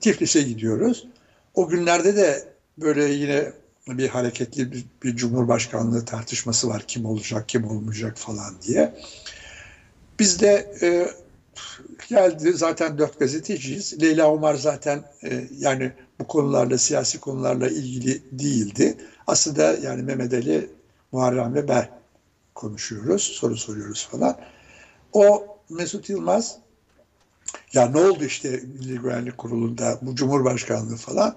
Tiflis'e gidiyoruz. O günlerde de böyle yine bir hareketli bir, bir cumhurbaşkanlığı tartışması var. Kim olacak, kim olmayacak falan diye. Biz de e, geldi zaten dört gazeteciyiz. Leyla Umar zaten e, yani bu konularla, siyasi konularla ilgili değildi. Aslında yani Mehmet Ali, Muharrem ve ben konuşuyoruz, soru soruyoruz falan. O Mesut Yılmaz ya ne oldu işte Milli Güvenlik Kurulu'nda bu Cumhurbaşkanlığı falan.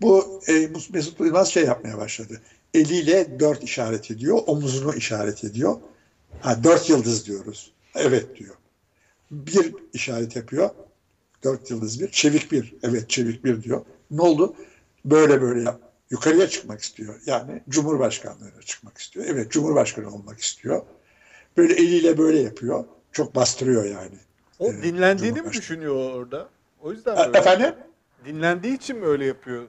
Bu e, Mesut Yılmaz şey yapmaya başladı. Eliyle dört işaret ediyor, omuzunu işaret ediyor. Ha dört yıldız diyoruz. Evet diyor. Bir işaret yapıyor. Dört yıldız bir. Çevik bir. Evet çevik bir diyor. Ne oldu? Böyle böyle yap. Yukarıya çıkmak istiyor. Yani Cumhurbaşkanlığına çıkmak istiyor. Evet Cumhurbaşkanı olmak istiyor. Böyle eliyle böyle yapıyor. Çok bastırıyor yani. O Evet, dinlendiğini mi düşünüyor orada? O yüzden E- böyle. Efendim? Dinlendiği için mi öyle yapıyor?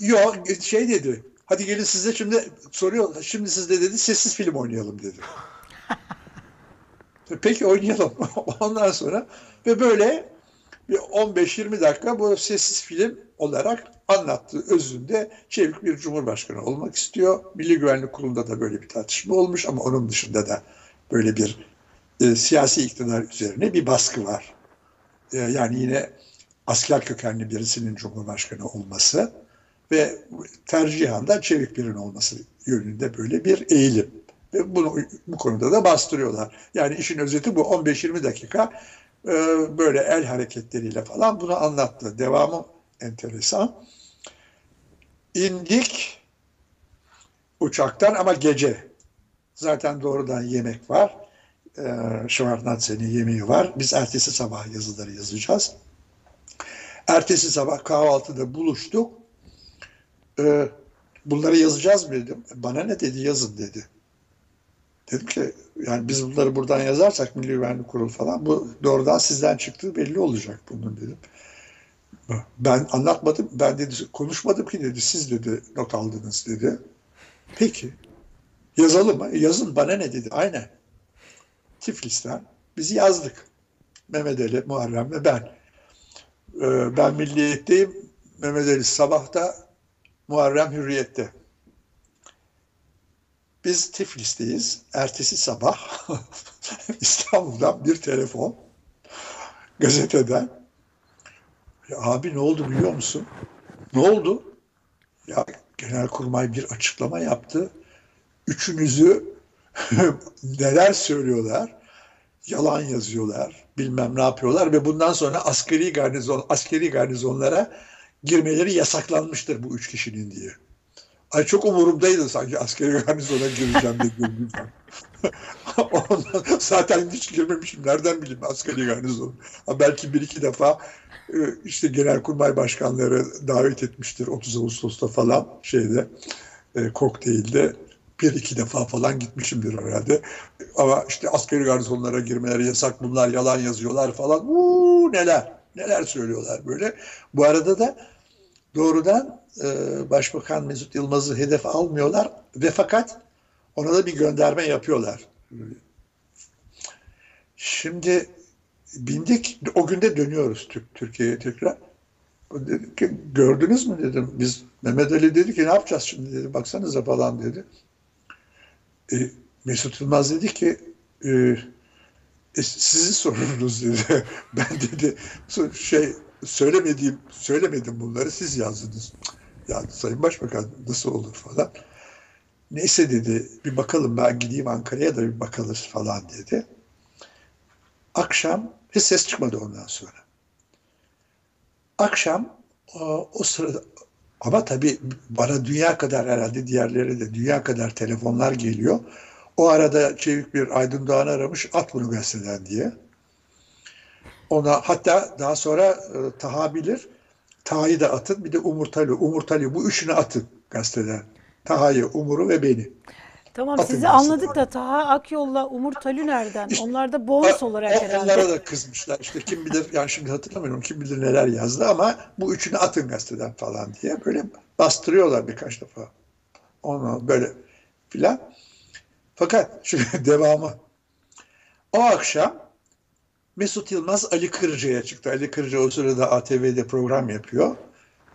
Yok şey dedi. Hadi gelin size şimdi soruyor. Şimdi sizde dedi sessiz film oynayalım dedi. *laughs* Peki oynayalım. *laughs* Ondan sonra ve böyle bir 15-20 dakika bu sessiz film olarak anlattığı özünde çevik bir cumhurbaşkanı olmak istiyor. Milli Güvenlik Kurulu'nda da böyle bir tartışma olmuş ama onun dışında da böyle bir e, siyasi iktidar üzerine bir baskı var. E, yani yine asker kökenli birisinin cumhurbaşkanı olması ve tercihen de çevik birinin olması yönünde böyle bir eğilim. Ve bunu bu konuda da bastırıyorlar. Yani işin özeti bu 15-20 dakika e, böyle el hareketleriyle falan bunu anlattı. Devamı enteresan. İndik uçaktan ama gece. Zaten doğrudan yemek var. E, Şvarnatsen'in yemeği var. Biz ertesi sabah yazıları yazacağız. Ertesi sabah kahvaltıda buluştuk. Ee, bunları yazacağız mı dedim. Bana ne dedi yazın dedi. Dedim ki yani biz bunları buradan yazarsak Milli Güvenlik Kurulu falan bu doğrudan sizden çıktığı belli olacak bunun dedim. Ben anlatmadım. Ben dedi konuşmadım ki dedi. Siz dedi not aldınız dedi. Peki. Yazalım mı? Yazın bana ne dedi. Aynen. Tiflis'ten biz yazdık. Mehmet Ali, Muharrem ve ben. Ee, ben Milliyet'teyim. Mehmet Ali sabahta, Muharrem Hürriyet'te. Biz Tiflis'teyiz. Ertesi sabah *laughs* İstanbul'dan bir telefon gazeteden. Ya abi ne oldu biliyor musun? Ne oldu? Ya Genelkurmay bir açıklama yaptı. Üçünüzü *laughs* neler söylüyorlar? Yalan yazıyorlar. Bilmem ne yapıyorlar ve bundan sonra askeri garnizon askeri garnizonlara girmeleri yasaklanmıştır bu üç kişinin diye. Ay çok umurumdaydı sanki askeri garnizona gireceğim gördüğüm zaman. *laughs* Ondan zaten hiç girmemişim. Nereden bileyim askeri garnizon? Ha, belki bir iki defa e, işte genelkurmay başkanları davet etmiştir 30 Ağustos'ta falan şeyde e, kokteylde bir iki defa falan gitmişimdir herhalde. Ama işte askeri garsonlara girmeleri yasak bunlar yalan yazıyorlar falan. Uuu neler neler söylüyorlar böyle. Bu arada da doğrudan e, Başbakan Mesut Yılmaz'ı hedef almıyorlar ve fakat ona da bir gönderme yapıyorlar. Şimdi bindik o günde dönüyoruz Türk Türkiye'ye tekrar. Dedik ki gördünüz mü dedim. Biz Mehmet Ali dedi ki ne yapacağız şimdi dedi. Baksanıza falan dedi. E, Mesut Yılmaz dedi ki e, e, sizin sorununuz dedi. *laughs* Ben dedi şey söylemediğim söylemedim bunları siz yazdınız. Ya Sayın Başbakan nasıl olur falan. Neyse dedi bir bakalım ben gideyim Ankara'ya da bir bakalım falan dedi. Akşam hiç ses çıkmadı ondan sonra. Akşam o, o sırada ama tabii bana dünya kadar herhalde diğerleri de dünya kadar telefonlar geliyor. O arada Çevik bir Aydın Doğan aramış at bunu gazeteden diye. Ona hatta daha sonra e, Taha bilir. Taha'yı da atın bir de Umurtalı. Umurtalı bu üçünü atın gazeteden. Taha'yı, Umur'u ve beni. Tamam Atın sizi mesela. anladık da Taha Akyol'la Umur Talü nereden? İşte- Onlar da bonus olarak o- herhalde. Onlara da kızmışlar. İşte kim bilir yani şimdi hatırlamıyorum kim bilir neler yazdı ama bu üçünü atın gazeteden falan diye böyle bastırıyorlar birkaç defa. Onu böyle filan. Fakat şu *laughs* devamı. O akşam Mesut Yılmaz Ali Kırca'ya çıktı. Ali Kırca o sırada ATV'de program yapıyor.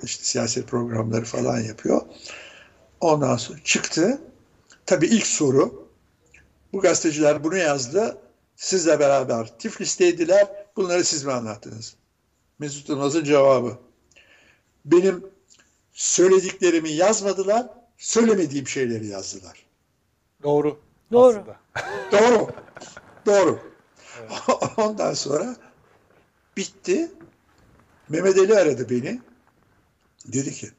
İşte siyaset programları falan yapıyor. Ondan sonra çıktı. Tabii ilk soru bu gazeteciler bunu yazdı. Sizle beraber Tiflis'teydiler. Bunları siz mi anlattınız? Mesut Yılmaz'ın cevabı. Benim söylediklerimi yazmadılar. Söylemediğim şeyleri yazdılar. Doğru. Doğru. aslında. *laughs* Doğru. Doğru. Ondan sonra bitti. Mehmet Ali aradı beni. Dedi ki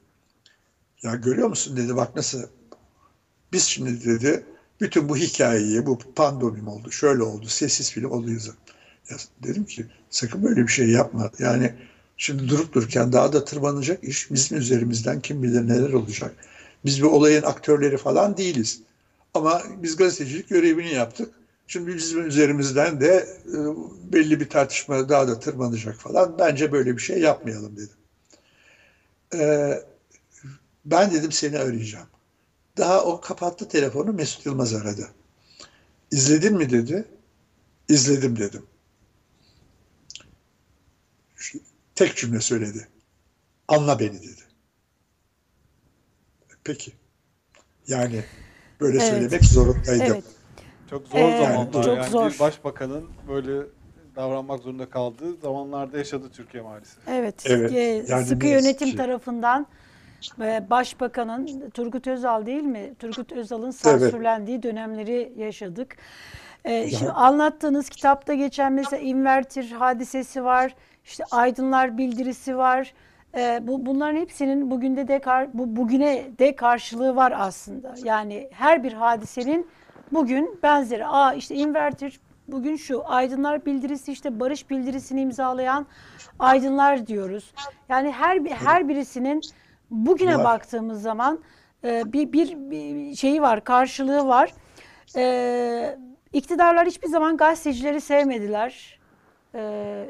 Ya görüyor musun dedi bak nasıl biz şimdi dedi bütün bu hikayeyi bu pandomim oldu şöyle oldu sessiz film oldu yazın. Ya dedim ki sakın böyle bir şey yapma. Yani şimdi durup dururken daha da tırmanacak iş bizim üzerimizden kim bilir neler olacak. Biz bir olayın aktörleri falan değiliz. Ama biz gazetecilik görevini yaptık. Şimdi bizim üzerimizden de e, belli bir tartışma daha da tırmanacak falan. Bence böyle bir şey yapmayalım dedim. Ee, ben dedim seni arayacağım. Daha o kapattı telefonu Mesut Yılmaz aradı. İzledin mi dedi. İzledim dedim. Tek cümle söyledi. Anla beni dedi. Peki. Yani böyle Evet. söylemek zorundaydım. Evet. Çok zor Ee, zamanlar. çok yani zor. bir başbakanın böyle davranmak zorunda kaldığı zamanlarda yaşadı Türkiye maalesef. Evet. Evet, e, yani sıkı ne yönetim ki. tarafından Başbakanın Turgut Özal değil mi? Turgut Özal'ın sansürlendiği dönemleri yaşadık. E, şimdi anlattığınız kitapta geçen mesela invertir hadisesi var. İşte aydınlar bildirisi var. E, bu bunların hepsinin bugünde de bu bugüne de karşılığı var aslında. Yani her bir hadisenin bugün benzeri. Aa işte invertir bugün şu aydınlar bildirisi işte barış bildirisini imzalayan aydınlar diyoruz. Yani her bir her birisinin bugüne Var. baktığımız zaman e, bir, bir bir şeyi var, karşılığı var. E, iktidarlar hiçbir zaman gazetecileri sevmediler. E,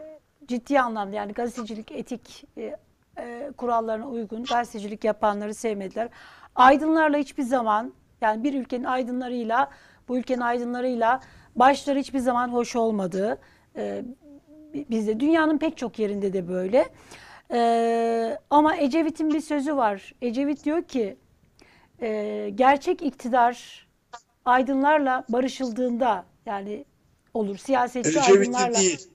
ciddi anlamda yani gazetecilik etik e, e, kurallarına uygun gazetecilik yapanları sevmediler. Aydınlarla hiçbir zaman yani bir ülkenin aydınlarıyla bu ülkenin aydınlarıyla başları hiçbir zaman hoş olmadı. E, bizde dünyanın pek çok yerinde de böyle. Ee, ama Ecevit'in bir sözü var. Ecevit diyor ki e, gerçek iktidar aydınlarla barışıldığında yani olur. Siyasetçi Ecevit'i aydınlarla. değil.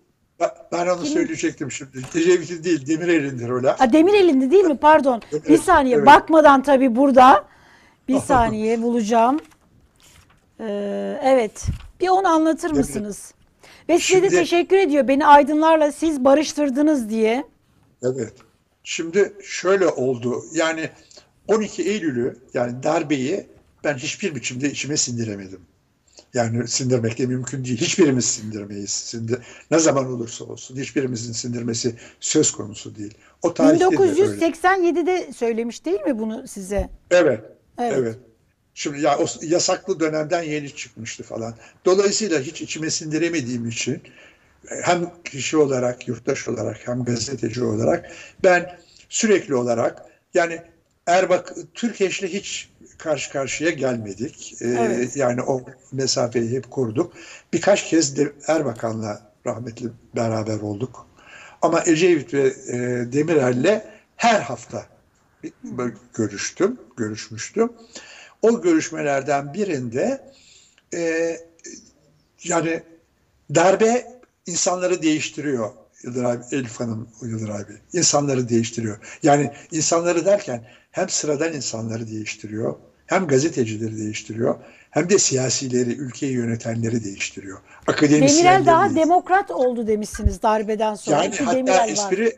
Ben- onu Kimin? söyleyecektim şimdi. Ecevit'i değil, Demirel'indir o laf. Ha, Demirel'indi değil mi? Pardon. Bir saniye. evet. Bakmadan tabii burada. Bir *laughs* saniye bulacağım. Ee, evet. Bir onu anlatır mısınız? Ve size de Şimdi- teşekkür ediyor. Beni aydınlarla siz barıştırdınız diye. Evet. Şimdi şöyle oldu. Yani 12 Eylül'ü yani darbeyi ben hiçbir biçimde içime sindiremedim. Yani sindirmek de mümkün değil. Hiçbirimiz sindirmeyiz. Sindir ne zaman olursa olsun hiçbirimizin sindirmesi söz konusu değil. O tarihte de öyle. 1987'de söylemiş değil mi bunu size? Evet. Evet. Evet. Şimdi ya o yasaklı dönemden yeni çıkmıştı falan. Dolayısıyla hiç içime sindiremediğim için hem kişi olarak, yurttaş olarak hem gazeteci olarak ben sürekli olarak yani Erbak Türkeş'le hiç karşı karşıya gelmedik. Ee, Evet. Yani o mesafeyi hep kurduk. Birkaç kez de Erbakan'la rahmetli beraber olduk. Ama Ecevit ve e, Demirel'le her hafta görüştüm, görüşmüştüm. O görüşmelerden birinde e, yani darbe insanları değiştiriyor Yıldır abi, Elif Hanım Yıldır abi. İnsanları değiştiriyor. Yani insanları derken hem sıradan insanları değiştiriyor, hem gazetecileri değiştiriyor, hem de siyasileri, ülkeyi yönetenleri değiştiriyor. Akademisyenleri Demirel daha değiştiriyor. demokrat oldu demişsiniz darbeden sonra. Yani Ki hatta Demirel var. espri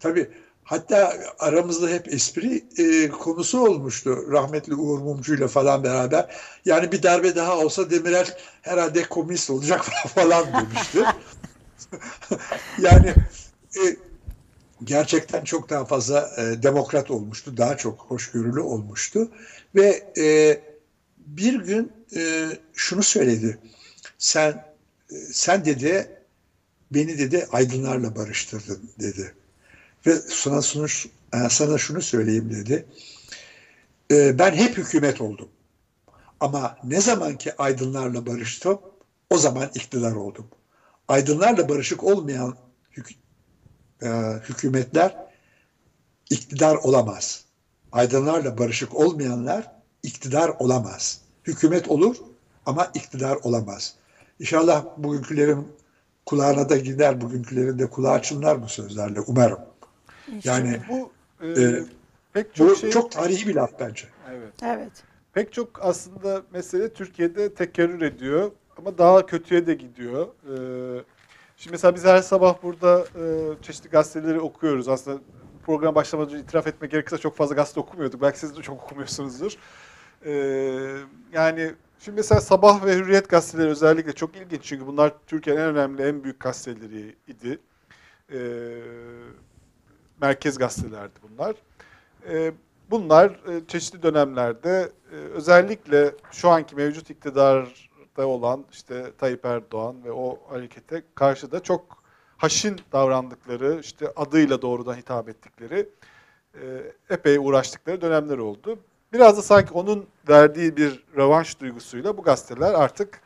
tabii hatta aramızda hep espri e, konusu olmuştu rahmetli Uğur Mumcu'yla falan beraber. Yani bir darbe daha olsa Demirel herhalde komünist olacak *laughs* falan demişti. *laughs* yani e, gerçekten çok daha fazla e, demokrat olmuştu. Daha çok hoşgörülü olmuştu. Ve e, bir gün e, şunu söyledi. Sen e, sen dedi beni dedi aydınlarla barıştırdın dedi. Ve sana, şunu, e, sana şunu söyleyeyim dedi. E, Ben hep hükümet oldum. Ama ne zaman ki aydınlarla barıştım o zaman iktidar oldum. Aydınlarla barışık olmayan hük- e, hükümetler iktidar olamaz. Aydınlarla barışık olmayanlar iktidar olamaz. Hükümet olur ama iktidar olamaz. İnşallah bugünkülerin kulağına da gider, bugünkülerin de kulağı çınlar bu sözlerle umarım. Yani Bu e, e, pek çok bu şey çok tarihi bir laf bence. evet. Evet. Pek çok aslında mesele Türkiye'de tekerrür ediyor ama daha kötüye de gidiyor. Ee, şimdi mesela biz her sabah burada e, çeşitli gazeteleri okuyoruz. Aslında program başlamadan önce itiraf etmek gerekirse çok fazla gazete okumuyorduk. Belki siz de çok okumuyorsunuzdur. Ee, yani şimdi mesela Sabah ve Hürriyet gazeteleri özellikle çok ilginç çünkü bunlar Türkiye'nin en önemli, en büyük gazeteleriydi. Ee, merkez gazetelerdi bunlar. Ee, bunlar e, çeşitli dönemlerde e, özellikle şu anki mevcut iktidarda olan işte Tayyip Erdoğan ve o harekete karşı da çok haşin davrandıkları, işte adıyla doğrudan hitap ettikleri, e, epey uğraştıkları dönemler oldu. Biraz da sanki onun verdiği bir revanş duygusuyla bu gazeteler artık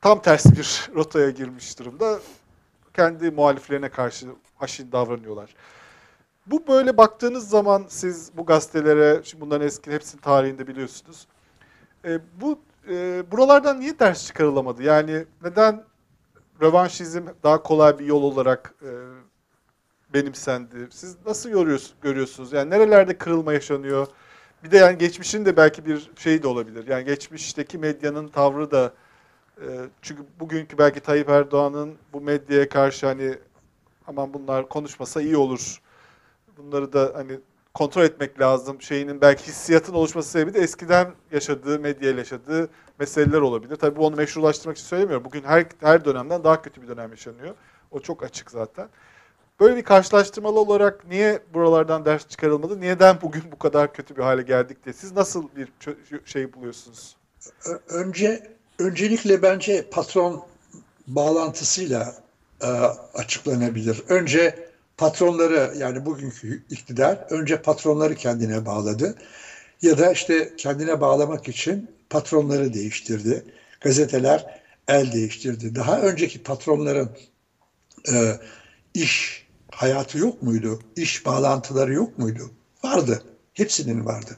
tam tersi bir *laughs* rotaya girmiş durumda. Kendi muhaliflerine karşı haşin davranıyorlar. Bu böyle baktığınız zaman siz bu gazetelere, şimdi bunların eski hepsinin tarihinde biliyorsunuz. E, bu e, buralardan niye ders çıkarılamadı? Yani neden rövanşizm daha kolay bir yol olarak e, benimsendi? Siz nasıl görüyorsunuz, görüyorsunuz? Yani nerelerde kırılma yaşanıyor? Bir de yani geçmişin de belki bir şey de olabilir. Yani geçmişteki medyanın tavrı da e, çünkü bugünkü belki Tayyip Erdoğan'ın bu medyaya karşı hani aman bunlar konuşmasa iyi olur. Bunları da hani kontrol etmek lazım şeyinin belki hissiyatın oluşması sebebi de eskiden yaşadığı, medyayla yaşadığı meseleler olabilir. Tabii bu onu meşrulaştırmak için söylemiyorum. Bugün her her dönemden daha kötü bir dönem yaşanıyor. O çok açık zaten. Böyle bir karşılaştırmalı olarak niye buralardan ders çıkarılmadı? Neden bugün bu kadar kötü bir hale geldik diye. Siz nasıl bir şey buluyorsunuz? Önce öncelikle bence patron bağlantısıyla e, açıklanabilir. Önce patronları yani bugünkü iktidar önce patronları kendine bağladı. Ya da işte kendine bağlamak için patronları değiştirdi. Gazeteler el değiştirdi. Daha önceki patronların e, iş hayatı yok muydu? İş bağlantıları yok muydu? Vardı. Hepsinin vardı.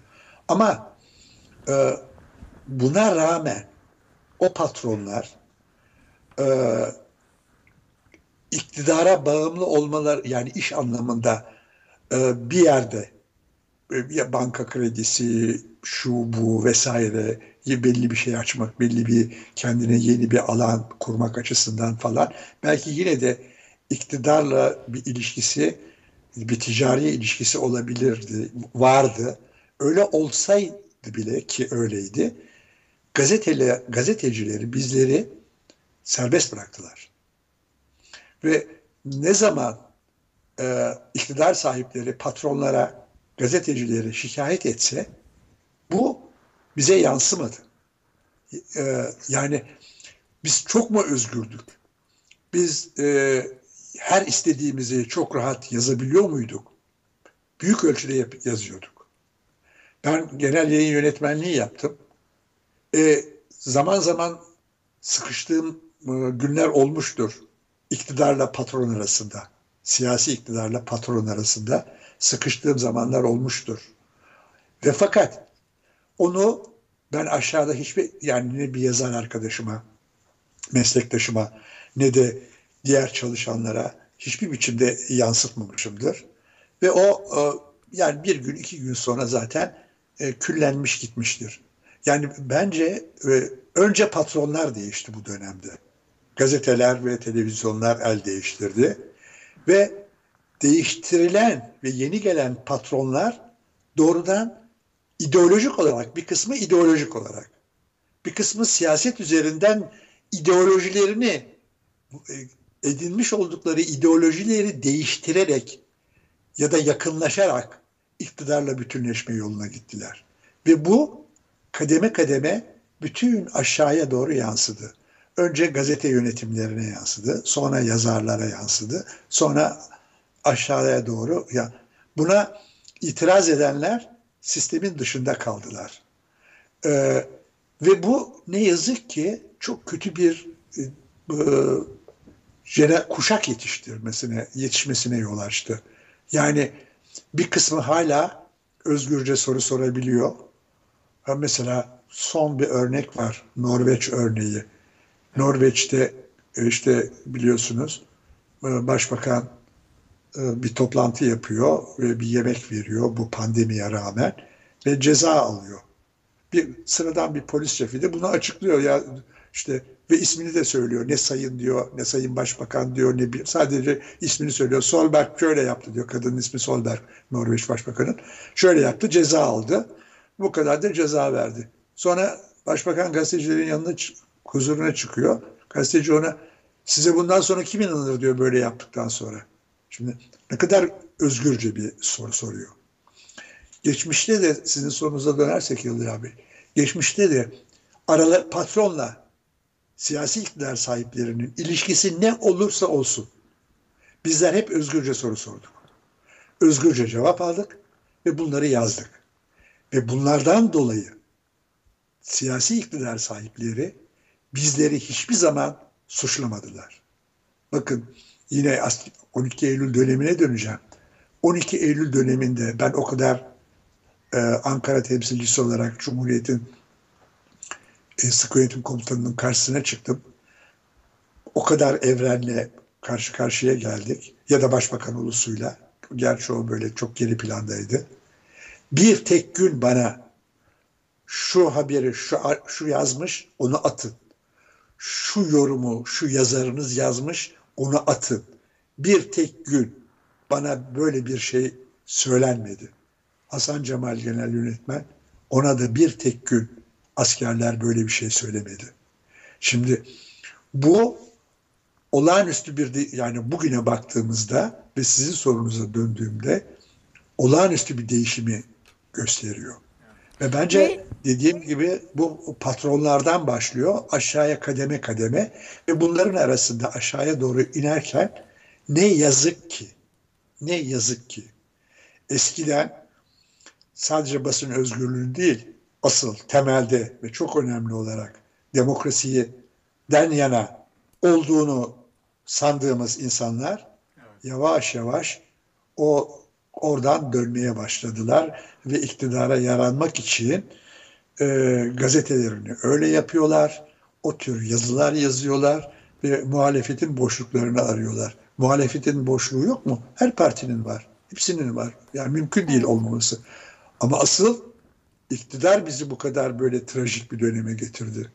Ama e, buna rağmen o patronlar e, iktidara bağımlı olmalar yani iş anlamında e, bir yerde e, banka kredisi şu bu vesaire belli bir şey açmak, belli bir kendine yeni bir alan kurmak açısından falan belki yine de iktidarla bir ilişkisi, bir ticari ilişkisi olabilirdi, vardı. Öyle olsaydı bile ki öyleydi. Gazeteli, gazetecileri, bizleri serbest bıraktılar. Ve ne zaman e, iktidar sahipleri patronlara, gazetecileri şikayet etse bu bize yansımadı. E, yani biz çok mu özgürdük? Biz e, her istediğimizi çok rahat yazabiliyor muyduk? Büyük ölçüde yap- yazıyorduk. Ben genel yayın yönetmenliği yaptım. E, zaman zaman sıkıştığım e, günler olmuştur. İktidarla patron arasında, siyasi iktidarla patron arasında sıkıştığım zamanlar olmuştur. Ve fakat onu ben aşağıda hiçbir yani ne bir yazar arkadaşıma, meslektaşıma ne de diğer çalışanlara hiçbir biçimde yansıtmamışımdır. Ve o e, yani bir gün iki gün sonra zaten e, küllenmiş gitmiştir. Yani bence e, önce patronlar değişti bu dönemde. Gazeteler ve televizyonlar el değiştirdi. Ve değiştirilen ve yeni gelen patronlar doğrudan ideolojik olarak, bir kısmı ideolojik olarak, bir kısmı siyaset üzerinden ideolojilerini edinmiş oldukları ideolojileri değiştirerek ya da yakınlaşarak iktidarla bütünleşme yoluna gittiler. Ve bu kademe kademe bütün aşağıya doğru yansıdı. Önce gazete yönetimlerine yansıdı, sonra yazarlara yansıdı, sonra aşağıya doğru. Ya buna itiraz edenler sistemin dışında kaldılar. Ee, ve bu ne yazık ki çok kötü bir e, jene, kuşak yetiştirmesine, yetişmesine yol açtı. Yani bir kısmı hala özgürce soru sorabiliyor. Mesela son bir örnek var, Norveç örneği. Norveç'te işte biliyorsunuz başbakan bir toplantı yapıyor ve bir yemek veriyor bu pandemiye rağmen ve ceza alıyor. Bir sıradan bir polis şefi de bunu açıklıyor ya işte Ve ismini de söylüyor. Ne sayın diyor, ne sayın başbakan diyor, ne bir sadece ismini söylüyor. Solberg şöyle yaptı diyor. Kadının ismi Solberg, Norveç başbakanın. Şöyle yaptı, ceza aldı. Bu kadar da ceza verdi. Sonra başbakan gazetecilerin yanına huzuruna çıkıyor. Gazeteci ona size bundan sonra kim inanır diyor böyle yaptıktan sonra. Şimdi ne kadar özgürce bir soru soruyor. Geçmişte de sizin sorunuza dönersek Yıldır abi. Geçmişte de aralar patronla siyasi iktidar sahiplerinin ilişkisi ne olursa olsun bizler hep özgürce soru sorduk. Özgürce cevap aldık ve bunları yazdık. Ve bunlardan dolayı siyasi iktidar sahipleri bizleri hiçbir zaman suçlamadılar. Bakın yine 12 Eylül dönemine döneceğim. 12 Eylül döneminde ben o kadar e, Ankara temsilcisi olarak Cumhuriyet'in e, sıkı yönetim komutanının karşısına çıktım. O kadar evrenle karşı karşıya geldik. Ya da başbakan ulusuyla. Gerçi o böyle çok geri plandaydı. Bir tek gün bana şu haberi şu, şu yazmış onu atın. Şu yorumu şu yazarınız yazmış onu atın. Bir tek gün bana böyle bir şey söylenmedi. Hasan Cemal Genel Yönetmen ona da bir tek gün askerler böyle bir şey söylemedi. Şimdi bu olağanüstü bir de, yani bugüne baktığımızda ve sizin sorunuza döndüğümde olağanüstü bir değişimi gösteriyor. Ve bence ve, dediğim gibi bu patronlardan başlıyor aşağıya kademe kademe. Ve bunların arasında aşağıya doğru inerken ne yazık ki ne yazık ki eskiden sadece basın özgürlüğü değil asıl temelde ve çok önemli olarak demokrasiyi den yana olduğunu sandığımız insanlar yavaş yavaş o oradan dönmeye başladılar ve iktidara yaranmak için e, gazetelerini öyle yapıyorlar. O tür yazılar yazıyorlar ve muhalefetin boşluklarını arıyorlar. Muhalefetin boşluğu yok mu? Her partinin var. Hepsinin var. Yani mümkün değil olmaması. Ama asıl iktidar bizi bu kadar böyle trajik bir döneme getirdi.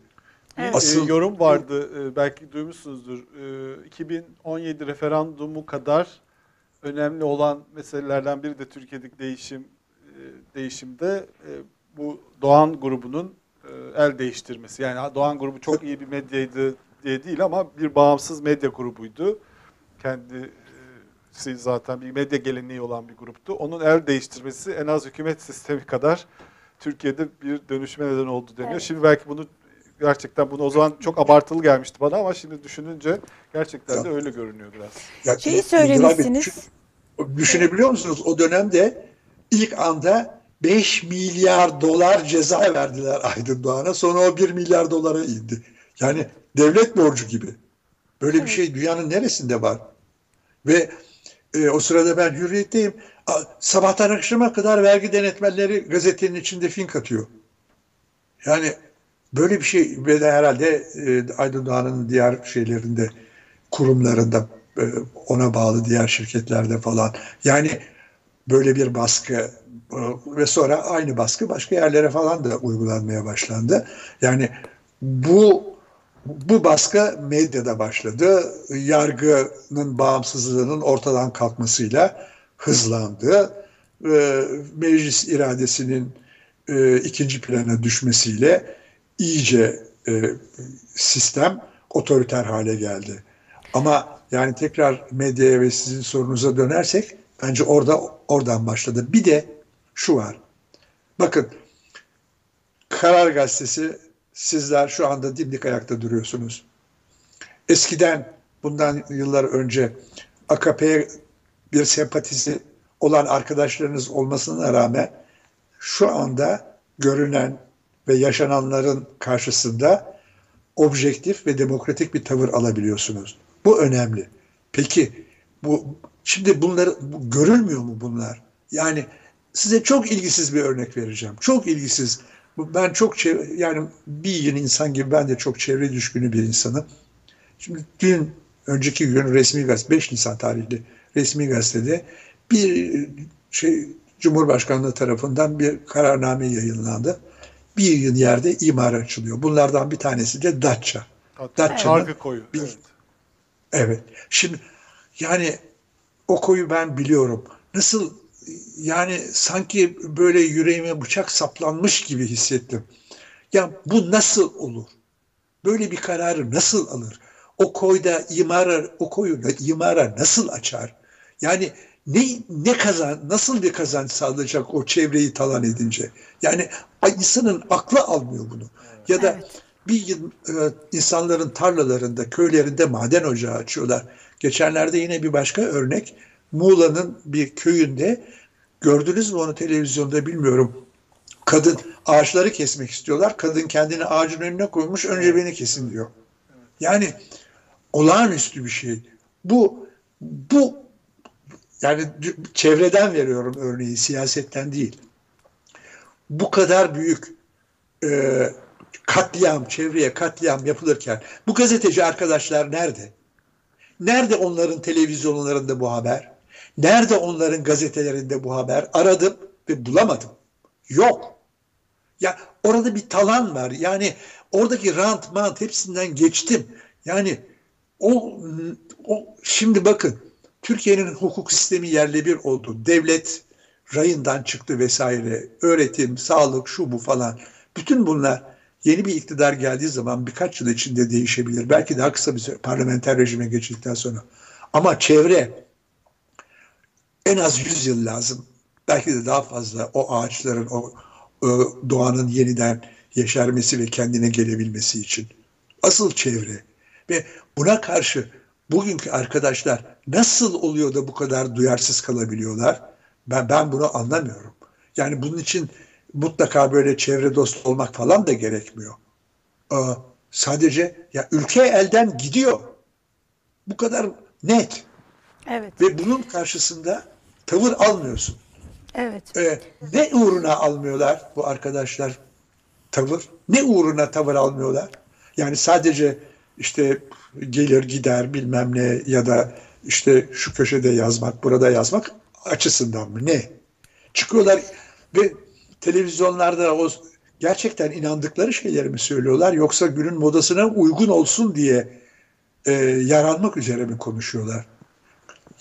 Evet. Asıl... E, yorum vardı e, belki duymuşsunuzdur. E, 2017 referandumu kadar önemli olan meselelerden biri de Türkiye'deki değişim e, değişimde e, bu Doğan grubunun e, el değiştirmesi. Yani Doğan grubu çok iyi bir medyaydı diye değil ama bir bağımsız medya grubuydu. Kendi zaten bir medya geleneği olan bir gruptu. Onun el değiştirmesi en az hükümet sistemi kadar Türkiye'de bir dönüşme neden oldu deniyor. Evet. Şimdi belki bunu gerçekten bunu o zaman çok abartılı gelmişti bana ama şimdi düşününce gerçekten de öyle görünüyor biraz. Ya, Şeyi söylemişsiniz. Düşünebiliyor musunuz? O dönemde ilk anda 5 milyar dolar ceza verdiler Aydın Doğan'a. Sonra o 1 milyar dolara indi. Yani devlet borcu gibi. Böyle evet. bir şey dünyanın neresinde var? Ve e, o sırada ben hürriyetteyim. Sabahtan akşama kadar vergi denetmenleri gazetenin içinde fink atıyor. Yani böyle bir şey ve de herhalde e, Aydın Doğan'ın diğer şeylerinde kurumlarında e, ona bağlı diğer şirketlerde falan. Yani böyle bir baskı e, ve sonra aynı baskı başka yerlere falan da uygulanmaya başlandı. Yani bu bu baskı medyada başladı. Yargının bağımsızlığının ortadan kalkmasıyla hızlandı. E, meclis iradesinin ikinci plana düşmesiyle iyice sistem otoriter hale geldi. Ama yani tekrar medyaya ve sizin sorunuza dönersek bence orada oradan başladı. Bir de şu var. Bakın Karar Gazetesi sizler şu anda dimdik ayakta duruyorsunuz. Eskiden bundan yıllar önce AKP'ye bir sempatisi olan arkadaşlarınız olmasına rağmen şu anda görünen ve yaşananların karşısında objektif ve demokratik bir tavır alabiliyorsunuz. Bu önemli. Peki bu şimdi bunları bu, görülmüyor mu bunlar? Yani size çok ilgisiz bir örnek vereceğim. Çok ilgisiz. Ben çok çevre, yani bir yeni insan gibi ben de çok çevre düşkünü bir insanım. Şimdi dün önceki gün resmi gazete 5 Nisan tarihli resmi gazetede bir şey Cumhurbaşkanlığı tarafından bir kararname yayınlandı. Bir yerde imar açılıyor. Bunlardan bir tanesi de Datça. Hatta Evet. Koyu. Bir- Evet. Evet. Şimdi yani o koyu ben biliyorum. Nasıl yani sanki böyle yüreğime bıçak saplanmış gibi hissettim. Ya bu nasıl olur? Böyle bir kararı nasıl alır? O koyda imara, o koyu imara nasıl açar? Yani ne ne kazan, nasıl bir kazanç sağlayacak o çevreyi talan edince? Yani insanın aklı almıyor bunu. Ya da Evet. bir yıl e, insanların tarlalarında, köylerinde maden ocağı açıyorlar. Geçenlerde yine bir başka örnek. Muğla'nın bir köyünde gördünüz mü onu televizyonda bilmiyorum. Kadın ağaçları kesmek istiyorlar. Kadın kendini ağacın önüne koymuş. Önce beni kesin diyor. Yani olağanüstü bir şey. Bu bu yani çevreden veriyorum örneği siyasetten değil. Bu kadar büyük e, katliam, çevreye katliam yapılırken bu gazeteci arkadaşlar nerede? Nerede onların televizyonlarında bu haber? Nerede onların gazetelerinde bu haber? Aradım ve bulamadım. Yok. Ya orada bir talan var. Yani oradaki rant mant hepsinden geçtim. Yani o, o şimdi bakın Türkiye'nin hukuk sistemi yerle bir oldu. Devlet rayından çıktı vesaire. Öğretim, sağlık, şu bu falan. Bütün bunlar yeni bir iktidar geldiği zaman birkaç yıl içinde değişebilir. Belki daha kısa bir süre parlamenter rejime geçildikten sonra. Ama çevre en az 100 yıl lazım. Belki de daha fazla o ağaçların, o, o doğanın yeniden yeşermesi ve kendine gelebilmesi için. Asıl çevre. Ve buna karşı bugünkü arkadaşlar nasıl oluyor da bu kadar duyarsız kalabiliyorlar? Ben, ben bunu anlamıyorum. Yani bunun için mutlaka böyle çevre dostu olmak falan da gerekmiyor. Ee, sadece ya ülke elden gidiyor. Bu kadar net. Evet. Ve bunun karşısında tavır almıyorsun. Evet. Ee, ne uğruna almıyorlar bu arkadaşlar tavır? Ne uğruna tavır almıyorlar? Yani sadece işte gelir gider bilmem ne ya da işte şu köşede yazmak, burada yazmak açısından mı? Ne? Çıkıyorlar ve televizyonlarda o gerçekten inandıkları şeyleri mi söylüyorlar yoksa günün modasına uygun olsun diye e, yaranmak üzere mi konuşuyorlar?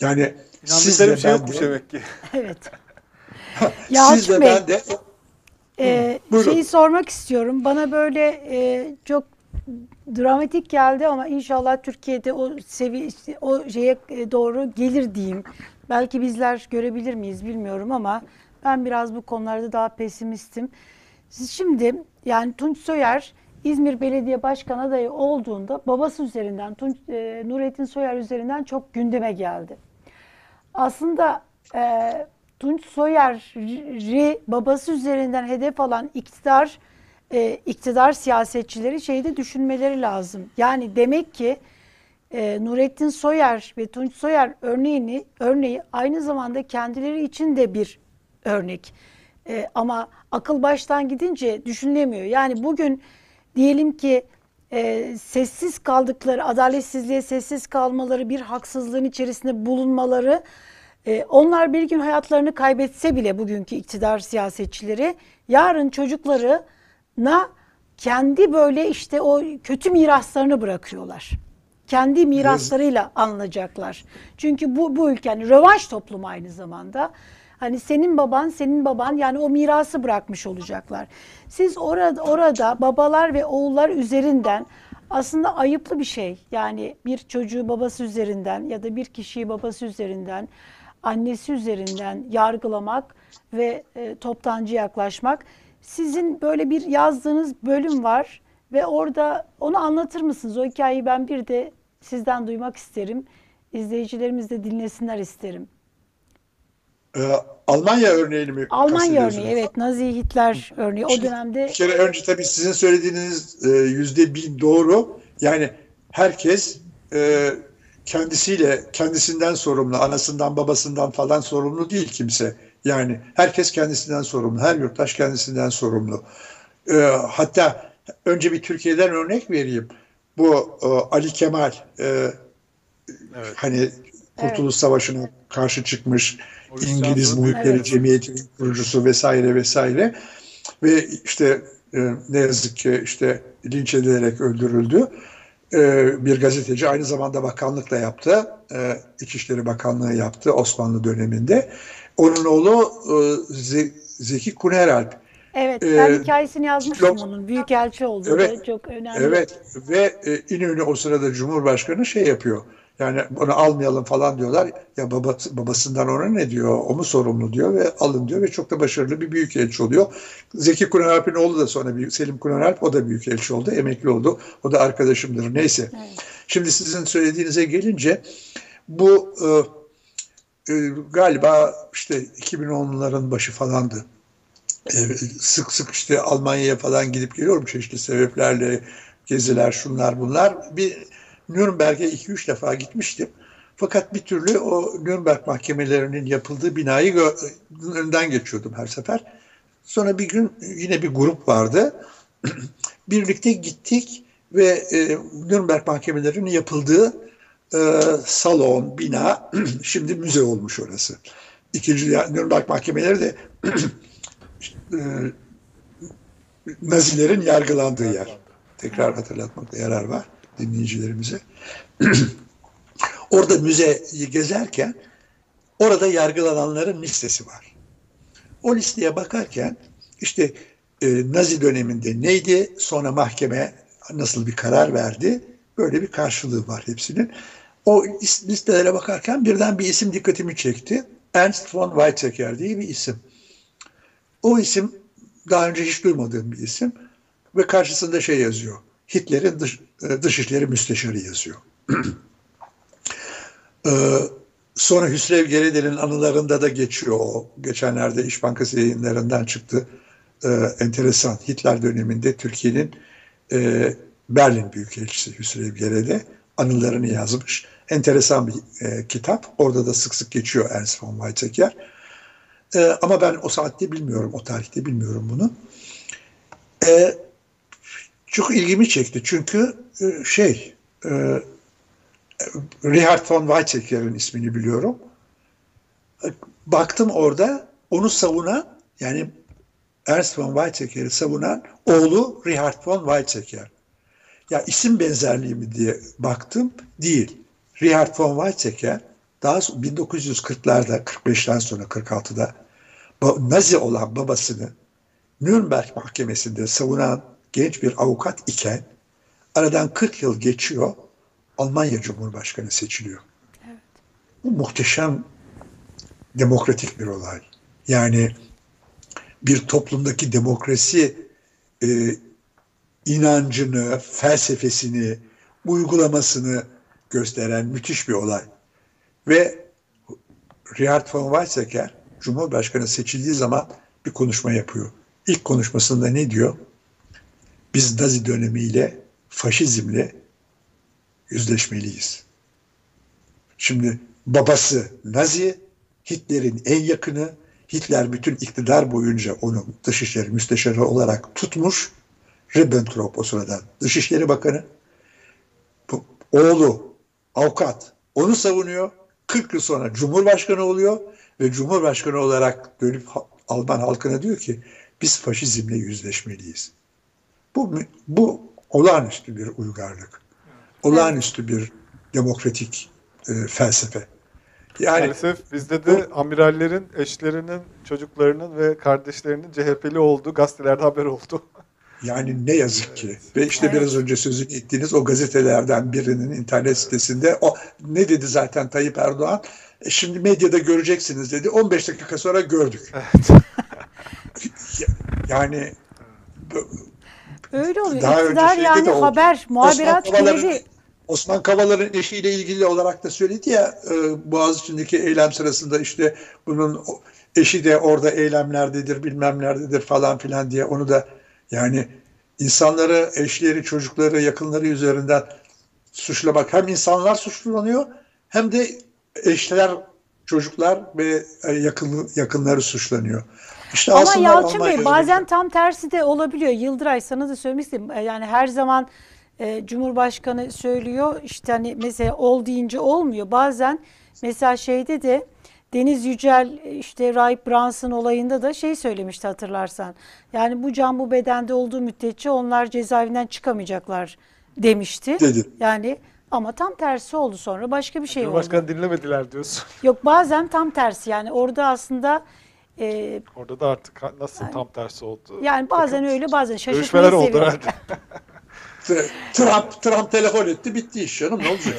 Yani siz de şey ben de, demek ki. *laughs* Evet. siz Yalçın de Bey, ben de Buyurun. şeyi sormak istiyorum. Bana böyle e, çok dramatik geldi ama inşallah Türkiye'de o sevi o şeye doğru gelir diyeyim. Belki bizler görebilir miyiz bilmiyorum ama ben biraz bu konularda daha pesimistim. Siz şimdi yani Tunç Soyer İzmir Belediye Başkan adayı olduğunda babası üzerinden Tunç, e, Nurettin Soyer üzerinden çok gündeme geldi. Aslında e, Tunç Soyer'i babası üzerinden hedef alan iktidar e, iktidar siyasetçileri şeyde düşünmeleri lazım. Yani demek ki e, Nurettin Soyer ve Tunç Soyer örneğini örneği aynı zamanda kendileri için de bir örnek. E, ama akıl baştan gidince düşünülemiyor. Yani bugün diyelim ki e, sessiz kaldıkları, adaletsizliğe sessiz kalmaları, bir haksızlığın içerisinde bulunmaları, e, onlar bir gün hayatlarını kaybetse bile bugünkü iktidar siyasetçileri, yarın çocuklarına kendi böyle işte o kötü miraslarını bırakıyorlar. Kendi miraslarıyla anılacaklar. Çünkü bu, bu ülke hani rövanş toplumu aynı zamanda. Hani senin baban, senin baban yani o mirası bırakmış olacaklar. Siz orada orada babalar ve oğullar üzerinden aslında ayıplı bir şey. Yani bir çocuğu babası üzerinden ya da bir kişiyi babası üzerinden, annesi üzerinden yargılamak ve e, toptancı yaklaşmak. Sizin böyle bir yazdığınız bölüm var ve orada onu anlatır mısınız? O hikayeyi ben bir de sizden duymak isterim. İzleyicilerimiz de dinlesinler isterim. e, Almanya örneğini mi Almanya örneği evet Nazi Hitler örneği o dönemde Bir kere önce tabii sizin söylediğiniz e, yüzde bin doğru. Yani herkes e, kendisiyle, kendisinden sorumlu, anasından babasından falan sorumlu değil kimse. Yani herkes kendisinden sorumlu, her yurttaş kendisinden sorumlu. E, hatta önce bir Türkiye'den örnek vereyim. Bu e, Ali Kemal e, Evet. hani Kurtuluş Savaşı'na karşı çıkmış O İngiliz İslam'da Muhitleri Evet. Cemiyeti'nin kurucusu vesaire vesaire ve işte e, ne yazık ki işte linç edilerek öldürüldü. E, bir gazeteci aynı zamanda bakanlık da yaptı. E, İçişleri Bakanlığı yaptı Osmanlı döneminde. Onun oğlu e, Ze- Zeki Kuneralp. Evet, Ee, ben hikayesini yazmıştım Yok. onun. Büyükelçi oldu. Evet, Çok önemli. Evet ve e, İnönü o sırada Cumhurbaşkanı şey yapıyor. Yani bunu almayalım falan diyorlar. Ya babası, babasından ona ne diyor? O mu sorumlu diyor ve alın diyor ve çok da başarılı bir büyükelçi oluyor. Zeki Kuneralp'in oğlu da sonra büyük, Selim Kuneralp o da büyükelçi oldu. Emekli oldu. O da arkadaşımdır. Neyse. Şimdi sizin söylediğinize gelince bu e, e, galiba işte 2010'ların başı falandı. E, sık sık işte Almanya'ya falan gidip geliyorum çeşitli sebeplerle geziler şunlar bunlar. Bir Nürnberg'e 2-3 defa gitmiştim. Fakat bir türlü o Nürnberg mahkemelerinin yapıldığı binayı önünden geçiyordum her sefer. Sonra bir gün yine bir grup vardı. *clears throat* Birlikte gittik ve e, Nürnberg mahkemelerinin yapıldığı e, salon, bina *clears throat* şimdi müze olmuş orası. İkinci Nürnberg mahkemeleri de *clears throat* e, Nazilerin yargılandığı yer. Tekrar hatırlatmakta yarar var dinleyicilerimize. *clears throat* Orada müzeyi gezerken orada yargılananların listesi var. O listeye bakarken işte e, Nazi döneminde neydi, sonra mahkeme nasıl bir karar verdi, böyle bir karşılığı var hepsinin. O is- listelere bakarken birden bir isim dikkatimi çekti. Ernst von Weizsäcker diye bir isim. O isim daha önce hiç duymadığım bir isim ve karşısında şey yazıyor. Hitler'in dış, dışişleri müsteşarı yazıyor. Ee, *clears throat* sonra Hüsrev Gerede'nin anılarında da geçiyor. Geçenlerde İş Bankası yayınlarından çıktı. Ee, enteresan. Hitler döneminde Türkiye'nin e, Berlin Büyükelçisi Hüsrev Gerede anılarını yazmış. Enteresan bir e, kitap. Orada da sık sık geçiyor Ernst von Weizsäcker. Ama ben o saatte bilmiyorum, o tarihte bilmiyorum bunu. Ee, çok ilgimi çekti çünkü e, şey e, Richard von Weizsäcker'in ismini biliyorum. E, Baktım orada onu savunan yani Ernst von Weizsäcker'i savunan oğlu Richard von Weizsäcker. Ya isim benzerliği mi diye baktım. Değil. Richard von Weizsäcker daha so- 1940'larda 45'ten sonra 46'da ba- Nazi olan babasını Nürnberg mahkemesinde savunan genç bir avukat iken aradan 40 yıl geçiyor Almanya Cumhurbaşkanı seçiliyor. Bu muhteşem demokratik bir olay. Yani bir toplumdaki demokrasi e, inancını, felsefesini, uygulamasını gösteren müthiş bir olay. Ve Richard von Weizsäcker Cumhurbaşkanı seçildiği zaman bir konuşma yapıyor. İlk konuşmasında ne diyor? Biz Nazi dönemiyle, faşizmle yüzleşmeliyiz. Şimdi babası Nazi, Hitler'in en yakını, Hitler bütün iktidar boyunca onu dışişleri müsteşarı olarak tutmuş. Ribbentrop o sırada Dışişleri Bakanı. Bu, oğlu avukat onu savunuyor. 40 yıl sonra Cumhurbaşkanı oluyor ve Cumhurbaşkanı olarak dönüp Alman halkına diyor ki biz faşizmle yüzleşmeliyiz. Bu, bu olağanüstü bir uygarlık. Olağanüstü bir demokratik e, felsefe. Yani Maalesef bizde de amirallerin eşlerinin, çocuklarının ve kardeşlerinin CHP'li olduğu gazetelerde haber oldu. *laughs* Yani ne yazık ki. Ve işte Evet. biraz önce sözünü ettiğiniz o gazetelerden birinin internet sitesinde o ne dedi zaten Tayyip Erdoğan? E, Şimdi medyada göreceksiniz dedi. 15 dakika sonra gördük. *laughs* yani bu- Öyle oluyor. Daha İktidar yani haber, Kavala'nın- kilidi. Osman Kavala'nın eşiyle ilgili olarak da söyledi ya e, Boğaziçi'ndeki eylem sırasında işte bunun eşi de orada eylemlerdedir bilmem nerededir falan filan diye onu da yani insanları, eşleri, çocukları, yakınları üzerinden suçlamak hem insanlar suçlanıyor hem de eşler, çocuklar ve e, yakın, yakınları suçlanıyor. İşte Ama Yalçın Bey bazen tam tersi de olabiliyor. Yıldıray sana da söylemek istedim. E, Yani her zaman e, Cumhurbaşkanı söylüyor işte hani mesela ol deyince olmuyor. Bazen mesela şeyde de Deniz Yücel e, işte Rahip Brunson olayında da şey söylemişti hatırlarsan. Yani bu can bu bedende olduğu müddetçe onlar cezaevinden çıkamayacaklar demişti. Dedi. Yani ama tam tersi oldu sonra başka bir şey oldu. Cumhurbaşkanı dinlemediler diyorsun. Yok bazen tam tersi yani orada aslında e, Orada da artık nasıl tam tersi oldu? yani bazen Takım öyle bazen şaşırtmayı Görüşmeler oldu herhalde. *laughs* Trump Trump telefon etti bitti iş canım ne olacak?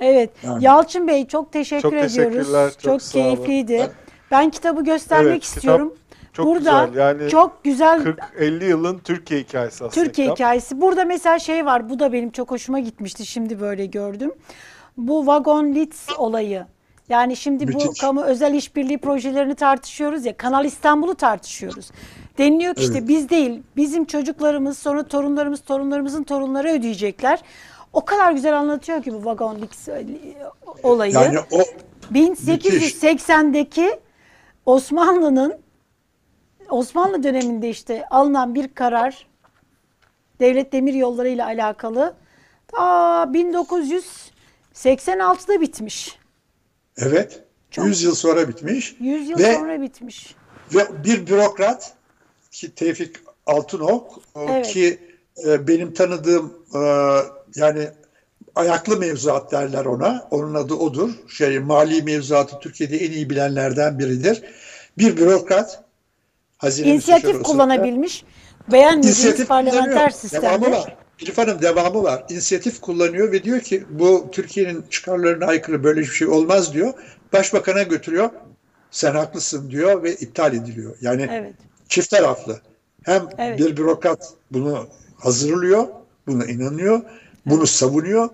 Evet. Yani. Yalçın Bey çok teşekkür Çok teşekkürler, ediyoruz. çok Çok, sağ keyifliydi. Ben- Ben kitabı göstermek Evet, kitap istiyorum. Çok Burada güzel. Yani çok güzel 40-50 yılın Türkiye hikayesi aslında. Türkiye kitap. hikayesi. Burada mesela şey var. Bu da benim çok hoşuma gitmişti. Şimdi böyle gördüm. Bu Vagon Litz olayı. Yani şimdi bu Müthiş. kamu özel işbirliği projelerini tartışıyoruz ya. Kanal İstanbul'u tartışıyoruz. Deniliyor ki işte Evet. biz değil, bizim çocuklarımız, sonra torunlarımız, torunlarımızın torunları ödeyecekler. O kadar güzel anlatıyor ki bu Vagon olayı. Yani o 1880'deki Osmanlı'nın Osmanlı döneminde işte alınan bir karar devlet demir yolları ile alakalı ta 1986'da bitmiş. Evet 100 yıl sonra bitmiş 100 yıl Ve- sonra bitmiş. ve bir bürokrat ki Tevfik Altınok o Evet. ki e, benim tanıdığım e, yani ayaklı mevzuat derler ona. Onun adı odur. Şey mali mevzuatı Türkiye'de en iyi bilenlerden biridir. Bir bürokrat hazine İnisiyatif kullanabilmiş. Beğenmediğiniz parlamenter kullanıyor. Devamı sistemde. var. Elif Hanım devamı var. İnisiyatif kullanıyor ve diyor ki bu Türkiye'nin çıkarlarına aykırı böyle bir şey olmaz diyor. Başbakan'a götürüyor. Sen haklısın diyor ve iptal ediliyor. Yani Evet. çift taraflı. Hem Evet. bir bürokrat bunu hazırlıyor, buna inanıyor, bunu savunuyor.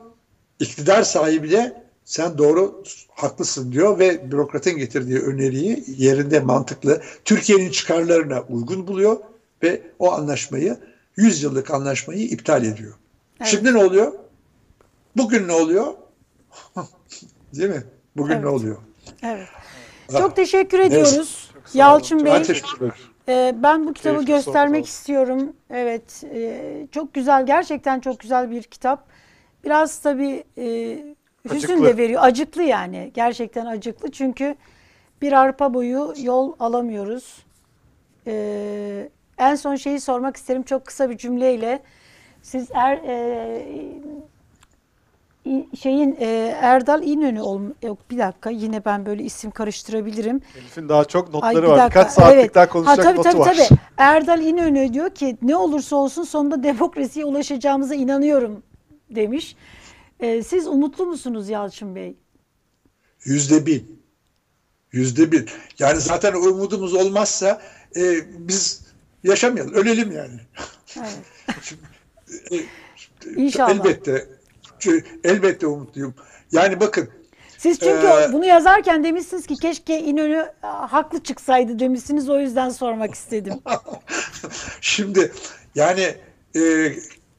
İktidar sahibi de sen doğru haklısın diyor ve bürokratın getirdiği öneriyi yerinde mantıklı Türkiye'nin çıkarlarına uygun buluyor ve o anlaşmayı 100 yıllık anlaşmayı iptal ediyor. Evet. Şimdi ne oluyor? Bugün ne oluyor? *laughs* Değil mi? Bugün Evet. ne oluyor? Evet. Çok teşekkür Neyse. ediyoruz. Çok. Yalçın Bey. Ben teşekkür. Ee, ben bu kitabı Keyifli göstermek istiyorum. Evet, e, çok güzel, gerçekten çok güzel bir kitap. Biraz tabii e, hüzün Acıklı. de veriyor, acıklı yani. Gerçekten acıklı çünkü bir arpa boyu yol alamıyoruz. En son şeyi sormak isterim çok kısa bir cümleyle. Siz er, e, şeyin e, Erdal İnönü ol yok bir dakika yine ben böyle isim karıştırabilirim. Elif'in daha çok Ay, notları bir var. dakika, Birkaç saatlik evet. daha konuşacak ha, tabii, notu tabii, var. Tabii. Erdal İnönü diyor ki ne olursa olsun sonunda demokrasiye ulaşacağımıza inanıyorum demiş. E, siz umutlu musunuz Yalçın Bey? Yüzde bin. Yüzde bin. Yani zaten umudumuz olmazsa e, biz yaşamayalım. Ölelim yani. Evet. *laughs* E, İnşallah. Elbette. Elbette umutluyum. Yani bakın Siz çünkü Ee, bunu yazarken demişsiniz ki keşke İnönü a, haklı çıksaydı demişsiniz o yüzden sormak istedim. *laughs* şimdi yani e,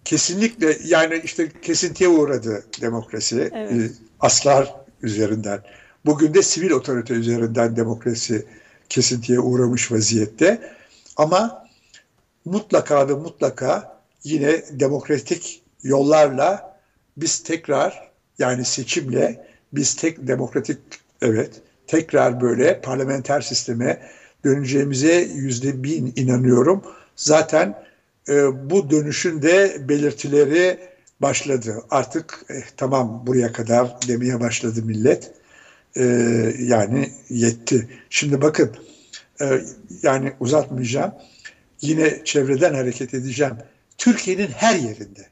kesinlikle yani işte kesintiye uğradı demokrasi. Evet. E, aslar üzerinden. Bugün de sivil otorite üzerinden demokrasi kesintiye uğramış vaziyette. Ama mutlaka ve mutlaka yine demokratik yollarla biz tekrar yani seçimle biz tek demokratik evet tekrar böyle parlamenter sisteme döneceğimize yüzde bin inanıyorum. Zaten e, bu dönüşün de belirtileri başladı. Artık eh, tamam buraya kadar demeye başladı millet. E, yani yetti. Şimdi bakın e, yani uzatmayacağım. Yine çevreden hareket edeceğim. Türkiye'nin her yerinde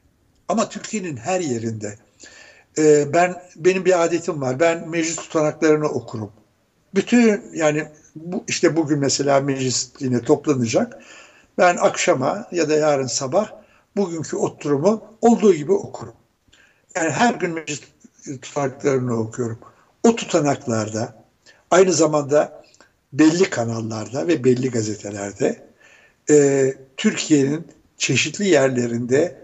ama Türkiye'nin her yerinde e, ben benim bir adetim var. Ben meclis tutanaklarını okurum. Bütün yani bu işte bugün mesela meclis yine toplanacak. Ben akşama ya da yarın sabah bugünkü oturumu olduğu gibi okurum. Yani her gün meclis tutanaklarını okuyorum. O tutanaklarda aynı zamanda belli kanallarda ve belli gazetelerde e, Türkiye'nin çeşitli yerlerinde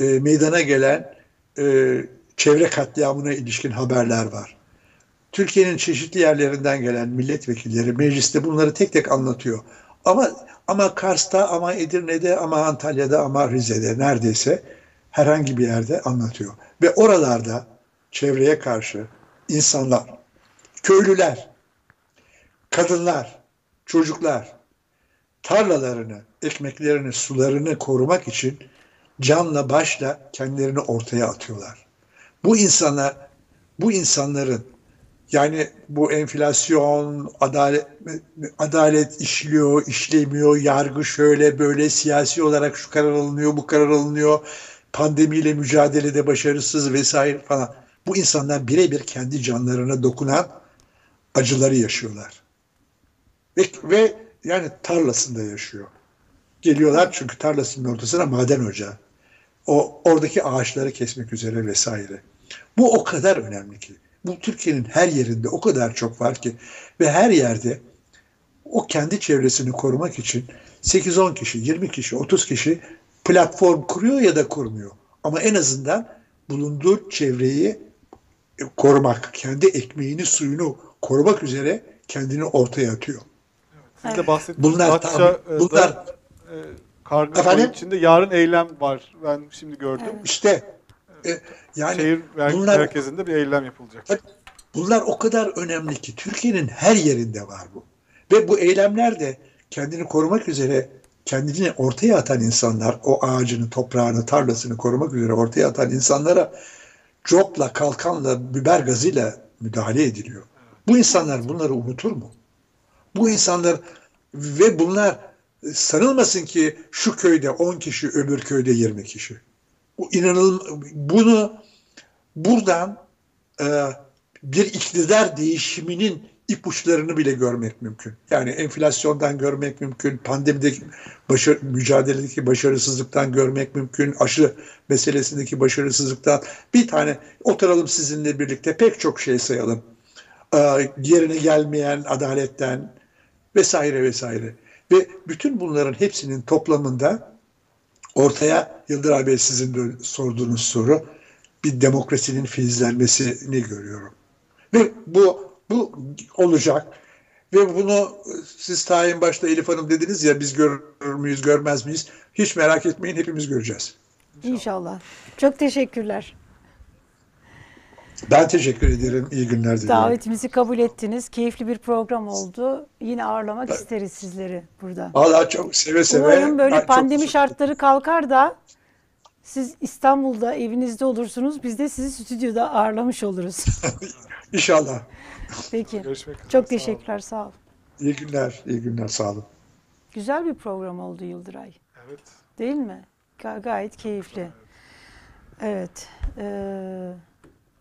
e, meydana gelen e, çevre katliamına ilişkin haberler var. Türkiye'nin çeşitli yerlerinden gelen milletvekilleri mecliste bunları tek tek anlatıyor. Ama ama Kars'ta, ama Edirne'de, ama Antalya'da, ama Rize'de neredeyse herhangi bir yerde anlatıyor. Ve oralarda çevreye karşı insanlar, köylüler, kadınlar, çocuklar tarlalarını, ekmeklerini, sularını korumak için canla başla kendilerini ortaya atıyorlar. Bu insanlar, bu insanların yani bu enflasyon, adalet, adalet işliyor, işlemiyor, yargı şöyle böyle siyasi olarak şu karar alınıyor, bu karar alınıyor, pandemiyle mücadelede başarısız vesaire falan. Bu insanlar birebir kendi canlarına dokunan acıları yaşıyorlar. Ve, ve yani tarlasında yaşıyor. Geliyorlar çünkü tarlasının ortasına maden ocağı. O oradaki ağaçları kesmek üzere vesaire. Bu o kadar önemli ki. Bu Türkiye'nin her yerinde o kadar çok var ki ve her yerde o kendi çevresini korumak için 8-10 kişi, 20 kişi, 30 kişi platform kuruyor ya da kurmuyor. Ama en azından bulunduğu çevreyi korumak, kendi ekmeğini, suyunu korumak üzere kendini ortaya atıyor. Siz de Bunlar Datça'da tabii- bunlar e, karga Efendim? içinde yarın eylem var. Ben şimdi gördüm. işte e, yani Şehir bunlar merkezinde bir eylem yapılacak. Bunlar o kadar önemli ki Türkiye'nin her yerinde var bu. Ve bu eylemler de kendini korumak üzere kendini ortaya atan insanlar, o ağacını, toprağını, tarlasını korumak üzere ortaya atan insanlara copla, kalkanla, biber gazıyla müdahale ediliyor. Bu insanlar bunları unutur mu? Bu insanlar ve bunlar sanılmasın ki şu köyde 10 kişi, öbür köyde 20 kişi. Bu inanıl bunu buradan e, bir iktidar değişiminin ipuçlarını bile görmek mümkün. Yani enflasyondan görmek mümkün, pandemideki başarı, mücadeledeki başarısızlıktan görmek mümkün, aşı meselesindeki başarısızlıktan bir tane oturalım sizinle birlikte pek çok şey sayalım. Ee, yerine gelmeyen adaletten vesaire vesaire. Ve bütün bunların hepsinin toplamında ortaya Yıldıray Bey sizin de sorduğunuz soru bir demokrasinin filizlenmesini görüyorum. Ve bu bu olacak. Ve bunu siz tayin başta Elif Hanım dediniz ya biz görür müyüz görmez miyiz? Hiç merak etmeyin hepimiz göreceğiz. İnşallah. Çok teşekkürler. Ben teşekkür ederim. İyi günler diliyorum. Davetimizi kabul ettiniz. Keyifli bir program oldu. Yine ağırlamak isteriz sizleri burada. Valla çok seve seve. Umarım böyle çok pandemi şartları kalkar da siz İstanbul'da evinizde olursunuz. Biz de sizi stüdyoda ağırlamış oluruz. *laughs* İnşallah. Peki. Görüşmek üzere. Çok Sağ olun. teşekkürler. Sağ ol. İyi günler. İyi günler. Sağ olun. Güzel bir program oldu Yıldıray. Evet. Değil mi? Ga- gayet keyifli. Evet. Ee,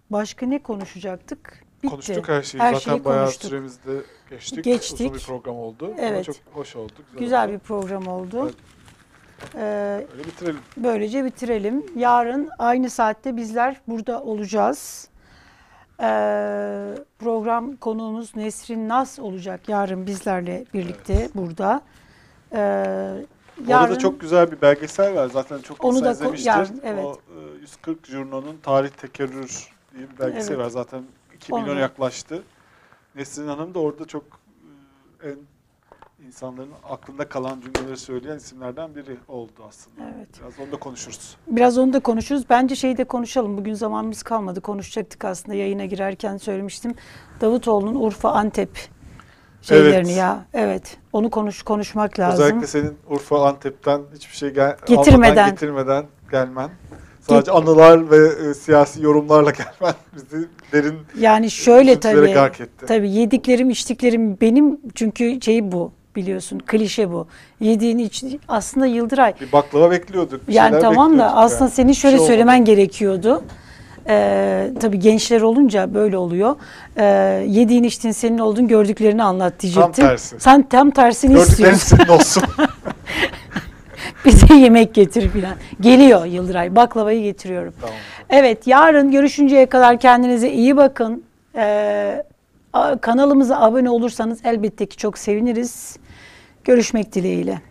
başka ne konuşacaktık? Bitti. Konuştuk her şeyi. Her Zaten şeyi bayağı konuştuk. süremizde geçtik. Geçtik. Uzun bir program oldu. Ama Evet. çok hoş oldu. Güzel, Güzel oldu. bir program oldu. Evet. Ee, Öyle bitirelim. böylece bitirelim. Yarın aynı saatte bizler burada olacağız. Ee, program konuğumuz Nesrin Nas olacak yarın bizlerle birlikte burada. Ee, Orada çok güzel bir belgesel var. Zaten çok Onu da izlemiştir. yarın, evet. O e, 140 Jurno'nun Tarih Tekerrür diye bir belgesel Evet. var. Zaten 2 Onu milyon yaklaştı. Nesrin Hanım da orada çok e, en insanların aklında kalan cümleleri söyleyen isimlerden biri oldu aslında. Evet. Biraz onu da konuşuruz. Biraz onu da konuşuruz. Bence şeyi de konuşalım. Bugün zamanımız kalmadı. Konuşacaktık aslında yayına girerken söylemiştim. Davutoğlu'nun Urfa Antep şeylerini Evet. ya. Evet. Onu konuş konuşmak lazım. Özellikle senin Urfa Antep'ten hiçbir şey gel Getirmeden. getirmeden gelmen. Sadece anılar ve e, siyasi yorumlarla *laughs* gelmen bizi derin Yani şöyle tabii. gark etti. Tabii yediklerim, içtiklerim benim çünkü şey bu biliyorsun. Klişe bu. Yediğin iç aslında Yıldıray. Bir baklava bekliyorduk. bir Yani şeyler tamam da bekliyorduk aslında yani. senin Bir şöyle şey olmadı. söylemen gerekiyordu. Ee, tabii gençler olunca böyle oluyor. Ee, yediğin içtiğin senin olduğun gördüklerini anlat diyecektim. tersi. Sen tam tersini Gördüklerin istiyorsun. senin olsun. *laughs* *laughs* Bize yemek getir filan. Geliyor Yıldıray. Baklavayı getiriyorum. tamam. Evet yarın görüşünceye kadar kendinize iyi bakın. Ee, kanalımıza abone olursanız elbette ki çok seviniriz. Görüşmek dileğiyle.